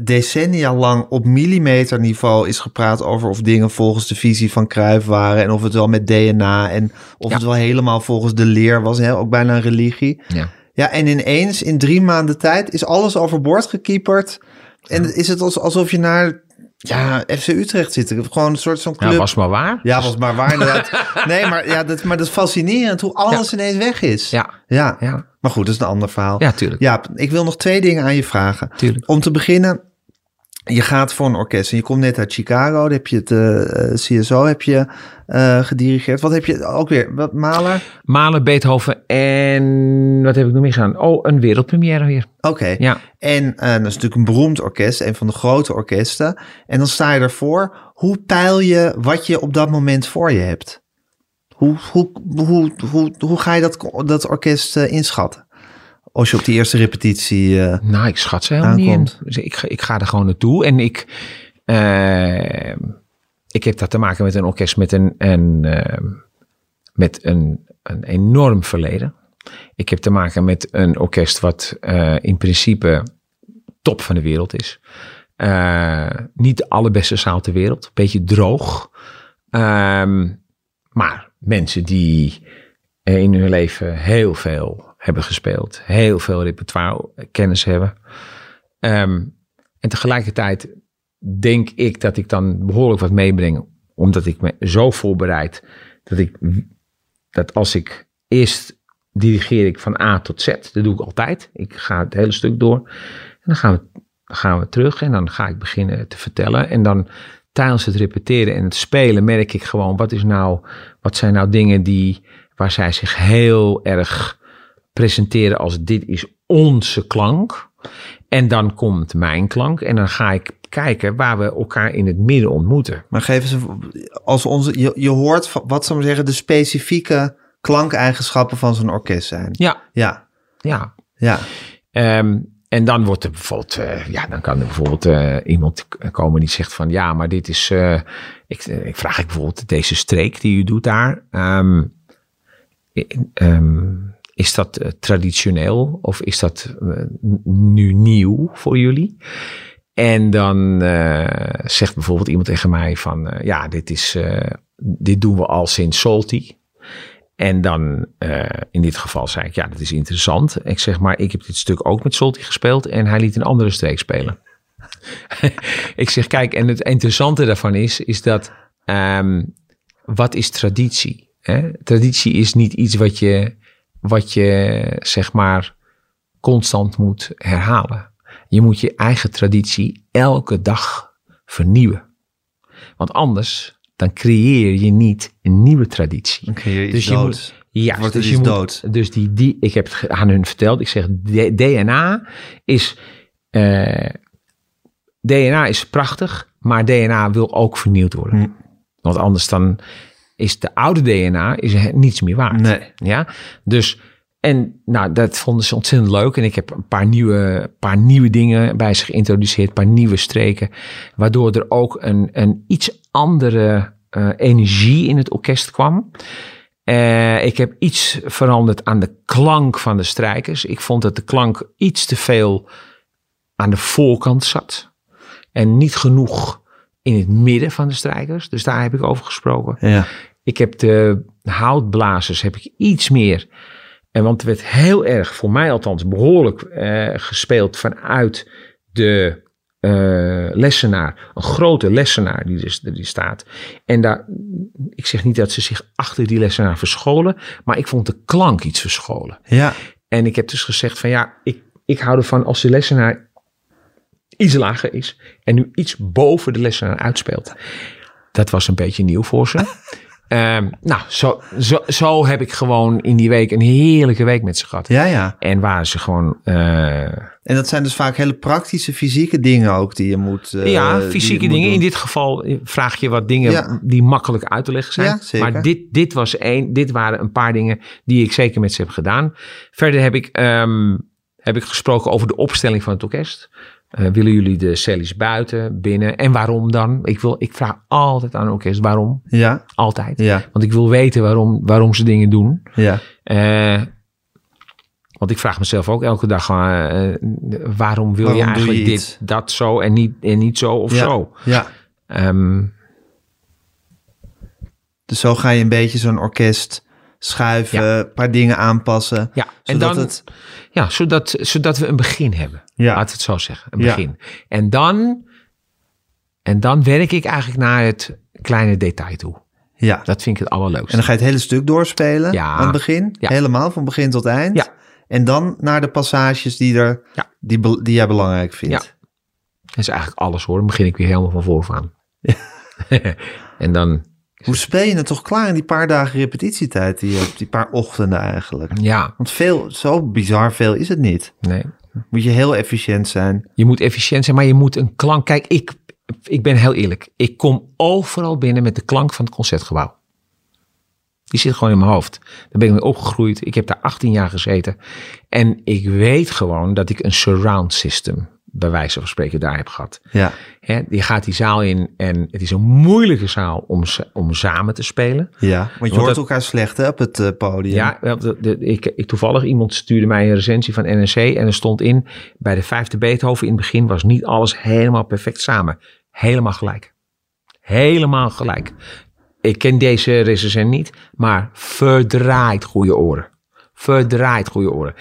decennia lang op millimeterniveau is gepraat over of dingen volgens de visie van Cruijff waren. En of het wel met DNA en of Ja. het wel helemaal volgens de leer was. Hè? Ook bijna een religie. Ja. Ja, en ineens in drie maanden tijd is alles overboord gekieperd. En is het als- alsof je naar ja, FC Utrecht zit. Gewoon een soort zo'n club. Ja, was maar waar. Ja, was maar waar inderdaad. Nee, maar, ja, dat, maar dat is fascinerend hoe alles ineens weg is. Ja, ja. ja, Maar goed, dat is een ander verhaal. ja, tuurlijk. Ja, ik wil nog twee dingen aan je vragen. Tuurlijk. Om te beginnen, je gaat voor een orkest en je komt net uit Chicago. Daar heb je het eh, eh, CSO heb je, eh, gedirigeerd. Wat heb je ook weer? Wat, Mahler? Mahler, Beethoven en wat heb ik nog meer gedaan? Oh, een wereldpremière weer. Oké. Ja. En dat is natuurlijk een beroemd orkest, een van de grote orkesten. En dan sta je ervoor. Hoe peil je wat je op dat moment voor je hebt? Hoe, hoe, hoe, hoe, hoe ga je dat, dat orkest inschatten? Als je op die eerste repetitie... eh, Nou, ik schat ze helemaal niet in. Aankomt. Dus ik, ga- ik ga er gewoon naartoe. En ik, eh, ik heb dat te maken met een orkest met een, een, eh, met een, een enorm verleden. Ik heb te maken met een orkest wat in principe top van de wereld is. Niet de allerbeste zaal ter wereld. Beetje droog. Ehm, maar mensen die in hun leven heel veel hebben gespeeld. Heel veel repertoire kennis hebben. Ehm, en tegelijkertijd denk ik dat ik dan behoorlijk wat meebreng. Omdat ik me zo voorbereid dat ik dat als ik eerst dirigeer ik van A tot Z. Dat doe ik altijd. Ik ga het hele stuk door. En dan gaan we, gaan we terug en dan ga ik beginnen te vertellen. En dan tijdens het repeteren en het spelen merk ik gewoon wat is nou, wat zijn nou dingen die waar zij zich heel erg presenteren als dit is onze klank. En dan komt mijn klank en dan ga ik kijken waar we elkaar in het midden ontmoeten. Maar geef eens, een- als onze, je, je hoort van- wat zou zeggen, de specifieke klankeigenschappen van zo'n orkest zijn. Ja, Ja, ja. ja. Ehm, en dan wordt er bijvoorbeeld, eh, ja, dan kan er bijvoorbeeld eh, iemand komen die zegt van, ja, maar dit is, eh, ik, ik vraag ik bijvoorbeeld deze streek die u doet daar, ehm, is dat eh, traditioneel of is dat eh, nu nieuw voor jullie? En dan eh, zegt bijvoorbeeld iemand tegen mij van, ja, dit is, dit doen we al sinds Salty. En dan in dit geval zei ik, ja, dat is interessant. Ik zeg maar, ik heb dit stuk ook met Solti gespeeld en hij liet een andere streek spelen. ik zeg, kijk, en het interessante daarvan is, is dat, ehm, wat is traditie? Hè? Traditie is niet iets wat je, wat je, zeg maar, constant moet herhalen. Je moet je eigen traditie elke dag vernieuwen. Want anders, dan creëer je niet een nieuwe traditie. Je Dus je dood. moet- Ja, dus je moet, dood. Dus die, die, ik heb het aan hun verteld. Ik zeg, DNA is, eh, DNA is prachtig, maar DNA wil ook vernieuwd worden. Hm. Want anders dan is de oude DNA is niets meer waard. Nee. Ja, dus en nou, dat vonden ze ontzettend leuk. En ik heb een paar nieuwe, paar nieuwe dingen bij ze geïntroduceerd, een paar nieuwe streken, waardoor er ook een, een iets andere eh, energie in het orkest kwam. Eh, ik heb iets veranderd aan de klank van de strijkers. Ik vond dat de klank iets te veel aan de voorkant zat. En niet genoeg in het midden van de strijkers. Dus daar heb ik over gesproken. Ja. Ik heb de houtblazers heb ik iets meer. En want er werd heel erg, voor mij althans, behoorlijk eh, gespeeld vanuit de eh, lessenaar. Een grote lessenaar die er die staat. En daar, ik zeg niet dat ze zich achter die lessenaar verscholen, maar ik vond de klank iets verscholen. Ja. En ik heb dus gezegd van ja, ik, ik hou ervan als de lessenaar iets lager is en nu iets boven de lessenaar uitspeelt. Dat was een beetje nieuw voor ze. Ehm, nou, zo, zo, zo heb ik gewoon in die week een heerlijke week met ze gehad. Ja, ja. En waren ze gewoon, eh, En dat zijn dus vaak hele praktische fysieke dingen ook die je moet... eh, ja, fysieke dingen. In dit geval vraag je wat dingen Ja. die makkelijk uit te leggen zijn. Ja, zeker. Maar dit, dit, was één, dit waren een paar dingen die ik zeker met ze heb gedaan. Verder heb ik, ehm, heb ik gesproken over de opstelling van het orkest. Eh, willen jullie de cellies buiten, binnen? En waarom dan? Ik, wil, ik vraag altijd aan een orkest waarom. Ja, Altijd. ja, Want ik wil weten waarom, waarom ze dingen doen. ja. Eh, want ik vraag mezelf ook elke dag, eh, waarom wil Waarom je eigenlijk je dit, iets? dat zo en niet, en niet zo of ja, zo? Ja. Ehm, Dus zo ga je een beetje zo'n orkest schuiven, Ja. een paar dingen aanpassen. Ja, en zodat dan, het... ja zodat, zodat we een begin hebben. Ja. Laat het zo zeggen, een Ja. begin. En dan, en dan werk ik eigenlijk naar het kleine detail toe. Ja. Dat vind ik het En allerleukste. dan ga je het hele stuk doorspelen Ja. aan het begin. Ja. Helemaal, van begin tot eind. Ja. En dan naar de passages die, er, Ja. die, die jij belangrijk vindt. Ja. Dat is eigenlijk alles hoor. Dan begin ik weer helemaal van vooraan. en dan, Hoe speel je het toch klaar in die paar dagen repetitietijd die je hebt? Die paar ochtenden eigenlijk. ja, Want veel, zo bizar veel is het niet. nee. Moet je heel efficiënt zijn. Je moet efficiënt zijn, maar je moet een klank. Kijk, ik, ik ben heel eerlijk. Ik kom overal binnen met de klank van het concertgebouw. Die zit gewoon in mijn hoofd. Daar ben ik mee opgegroeid. Ik heb daar 18 jaar gezeten. En ik weet gewoon dat ik een surround system, bij wijze van spreken, daar heb gehad. Ja, Hè, die gaat die zaal in en het is een moeilijke zaal om, om samen te spelen. ja. want je Want hoort dat- elkaar slecht hè, op het eh, podium. Ja, wel, de, de- ik, ik toevallig iemand stuurde mij een recensie van NRC en er stond in bij de vijfde Beethoven in het begin was niet alles helemaal perfect samen. Helemaal gelijk. Helemaal gelijk. Ik ken deze recensent niet, maar verdraait goede oren. Verdraait goede oren.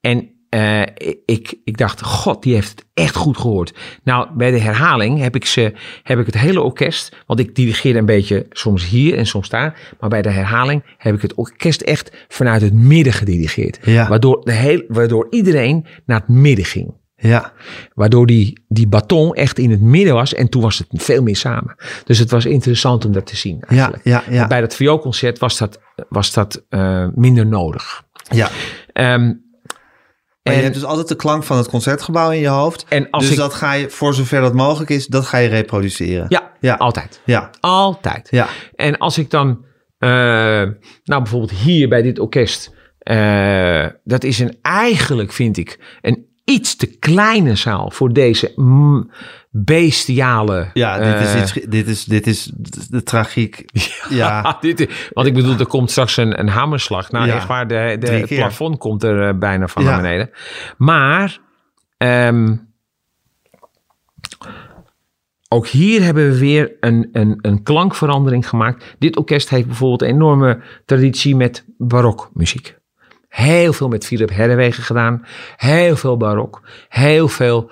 En eh, ik, ik dacht, god, die heeft het echt goed gehoord. Nou, bij de herhaling heb ik, ze, heb ik het hele orkest, want ik dirigeerde een beetje soms hier en soms daar. Maar bij de herhaling heb ik het orkest echt vanuit het midden gedirigeerd. Ja. Waardoor, de heel, waardoor iedereen naar het midden ging. Ja, Waardoor die, die baton echt in het midden was en toen was het veel meer samen. Dus het was interessant om dat te zien ja, eigenlijk. ja, ja. Bij dat vioolconcert was dat, was dat eh, minder nodig. ja. Ehm, Maar je en, hebt dus altijd de klank van het concertgebouw in je hoofd. en als dus ik... dat ga je, voor zover dat mogelijk is, dat ga je reproduceren. ja, Ja. altijd. Ja, Altijd. ja, En als ik dan, eh, nou bijvoorbeeld hier bij dit orkest, eh, dat is een eigenlijk vind ik een iets te kleine zaal voor deze mm, bestiale. ja dit, is eh, iets, dit, is, dit is de tragiek. Ja, dit, is- want ik bedoel, er komt straks een, een hamerslag. Nou, Ja, echt waar, de, de, het plafond komt er eh, bijna van Ja. naar beneden. Maar, ehm, ook hier hebben we weer een, een, een klankverandering gemaakt. Dit orkest heeft bijvoorbeeld een enorme traditie met barokmuziek. Heel veel met Philip Herrewegen gedaan. Heel veel barok. Heel veel,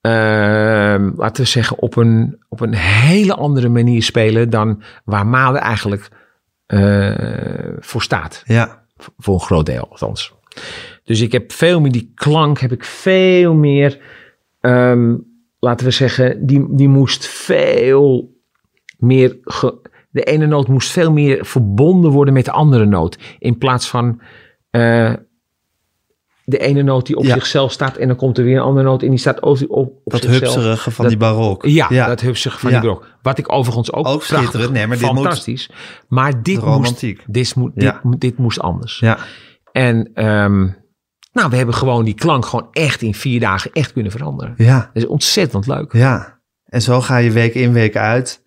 ehm, laten we zeggen, op een, op een hele andere manier spelen dan waar Made eigenlijk eh, voor staat. ja, Voor een groot deel althans. Dus ik heb veel meer die klank, heb ik veel meer, ehm, laten we zeggen, die, die moest veel meer, ge- de ene noot moest veel meer verbonden worden met de andere noot. In plaats van eh, de ene noot die op Ja. zichzelf staat en dan komt er weer een andere noot en die staat op, op, dat zichzelf. hupserige van Dat- die barok. Ja, dat hupsig van die brok. Wat ik overigens ook, Ook prachtig. Nee, maar dit moet- fantastisch. maar dit moest, dit, dit moest anders. Ja, En ehm, nou, we hebben gewoon die klank gewoon echt in vier dagen echt kunnen veranderen. ja, Dat is ontzettend leuk. ja. En zo ga je week in, week uit.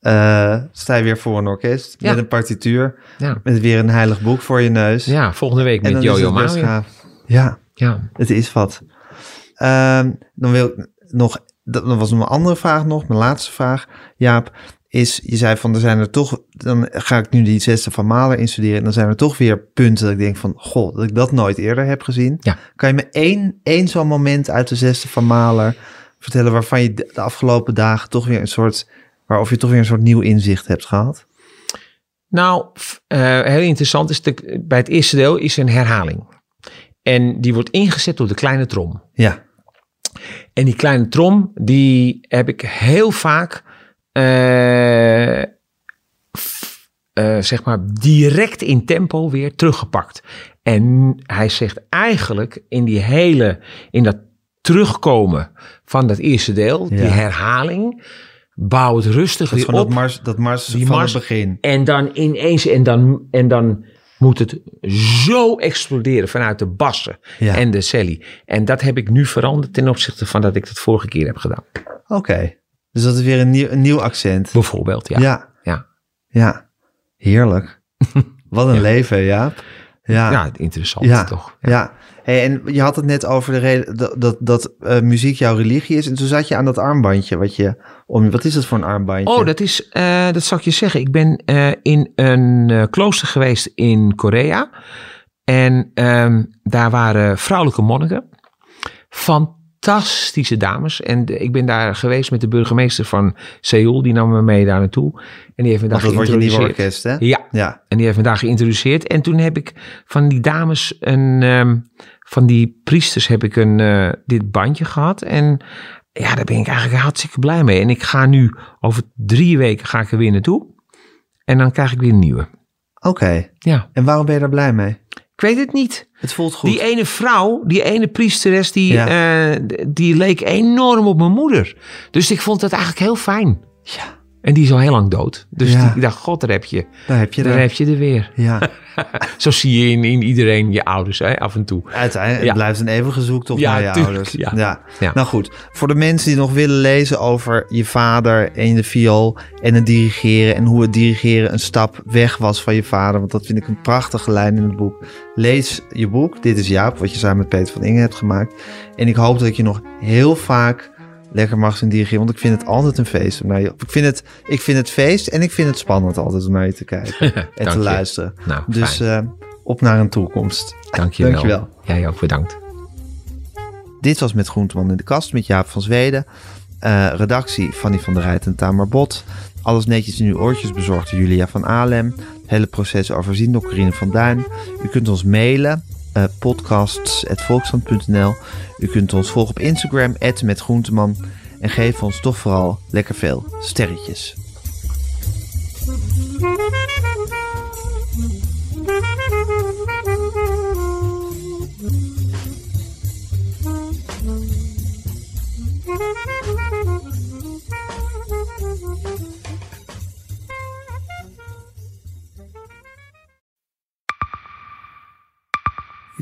eh, sta je weer voor een orkest Ja. met een partituur. Ja, Met weer een heilig boek voor je neus. ja volgende week met Jojo het Ja, Ja. het is wat. Ehm, dan wil ik nog, dat was nog een andere vraag nog, mijn laatste vraag, Jaap, is, je zei van, er zijn er toch, dan ga ik nu die zesde van Mahler instuderen en dan zijn er toch weer punten dat ik denk van, goh, dat ik dat nooit eerder heb gezien. Ja. Kan je me één, één zo'n moment uit de zesde van Mahler vertellen waarvan je de afgelopen dagen toch weer een soort, waarover je toch weer een soort nieuw inzicht hebt gehad? Nou, eh, heel interessant is, de, bij het eerste deel is een herhaling. En die wordt ingezet door de kleine trom. Ja, En die kleine trom, die heb ik heel vaak, eh, eh, zeg maar, direct in tempo weer teruggepakt. En hij zegt eigenlijk in die hele, in dat terugkomen van dat eerste deel, die herhaling, bouw het rustig dat weer gewoon op. dat mars, dat mars Die van mars- het begin. En dan ineens, en dan, en dan moet het zo exploderen vanuit de bassen Ja. en de celli. En dat heb ik nu veranderd ten opzichte van dat ik dat vorige keer heb gedaan. Oké, dus dat is weer een nieuw, een nieuw accent. Bijvoorbeeld, ja. Ja, ja. ja. Heerlijk. Wat een leven, Jaap. Ja. ja, interessant toch? ja. Hey, en je had het net over de reden dat, dat, dat eh, muziek jouw religie is. En toen zat je aan dat armbandje. Wat, je, om, wat is dat voor een armbandje? Oh, dat is, eh, dat zal ik je zeggen. Ik ben eh, in een klooster geweest in Korea. En ehm, daar waren vrouwelijke monniken. Fantastische dames. En de- ik ben daar geweest met de burgemeester van Seoul. Die nam me mee daar naartoe. En die heeft me daar dat geïntroduceerd. orkest, hè? Ja, Ja. en die heeft me daar geïntroduceerd. En toen heb ik van die dames, een, ehm, van die priesters, heb ik een, eh, dit bandje gehad. En ja, daar ben ik eigenlijk hartstikke blij mee. En ik ga nu, over drie weken ga ik er weer naartoe. En dan krijg ik weer een nieuwe. Oké. Ja, En waarom ben je daar blij mee? ik weet het niet. Het voelt goed. Die ene vrouw, die ene priesteres, die, Ja. eh, die leek enorm op mijn moeder. Dus ik vond dat eigenlijk heel fijn. Ja, En die is al heel lang dood. Dus Ja. die- ik dacht, god, daar heb je, daar heb je daar er. heb je er weer. Ja, Zo zie je in, in iedereen je ouders, hè, af en toe. uiteindelijk Ja. het blijft een eeuwige zoektocht Ja, naar je tuurlijk, ouders. ja. Ja. Nou goed, voor de mensen die nog willen lezen over je vader en de viool en het dirigeren en hoe het dirigeren een stap weg was van je vader, want dat vind ik een prachtige lijn in het boek. Lees je boek, dit is Jaap, wat je samen met Peter van Ingen hebt gemaakt. En ik hoop dat ik je nog heel vaak lekker mag zien dirigeren, want ik vind het altijd een feest om naar je. Ik vind het, ik vind het feest en ik vind het spannend altijd om naar je te kijken en te je. luisteren. Nou, Dus eh, op naar een toekomst. Dank je wel. dankjewel. Jij ook bedankt. Dit was met Groenteman in de kast met Jaap van Zweden. Eh, redactie Fanny van der Rijt en Tamar Bot. Alles netjes in uw oortjes bezorgd door Julia van Alem. Het hele proces overzien door Corine van Duin. U kunt ons mailen. podcasts.volkshand.nl U kunt ons volgen op Instagram, met Groenteman. En geef ons toch vooral lekker veel sterretjes.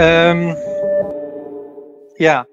Ehm, ja,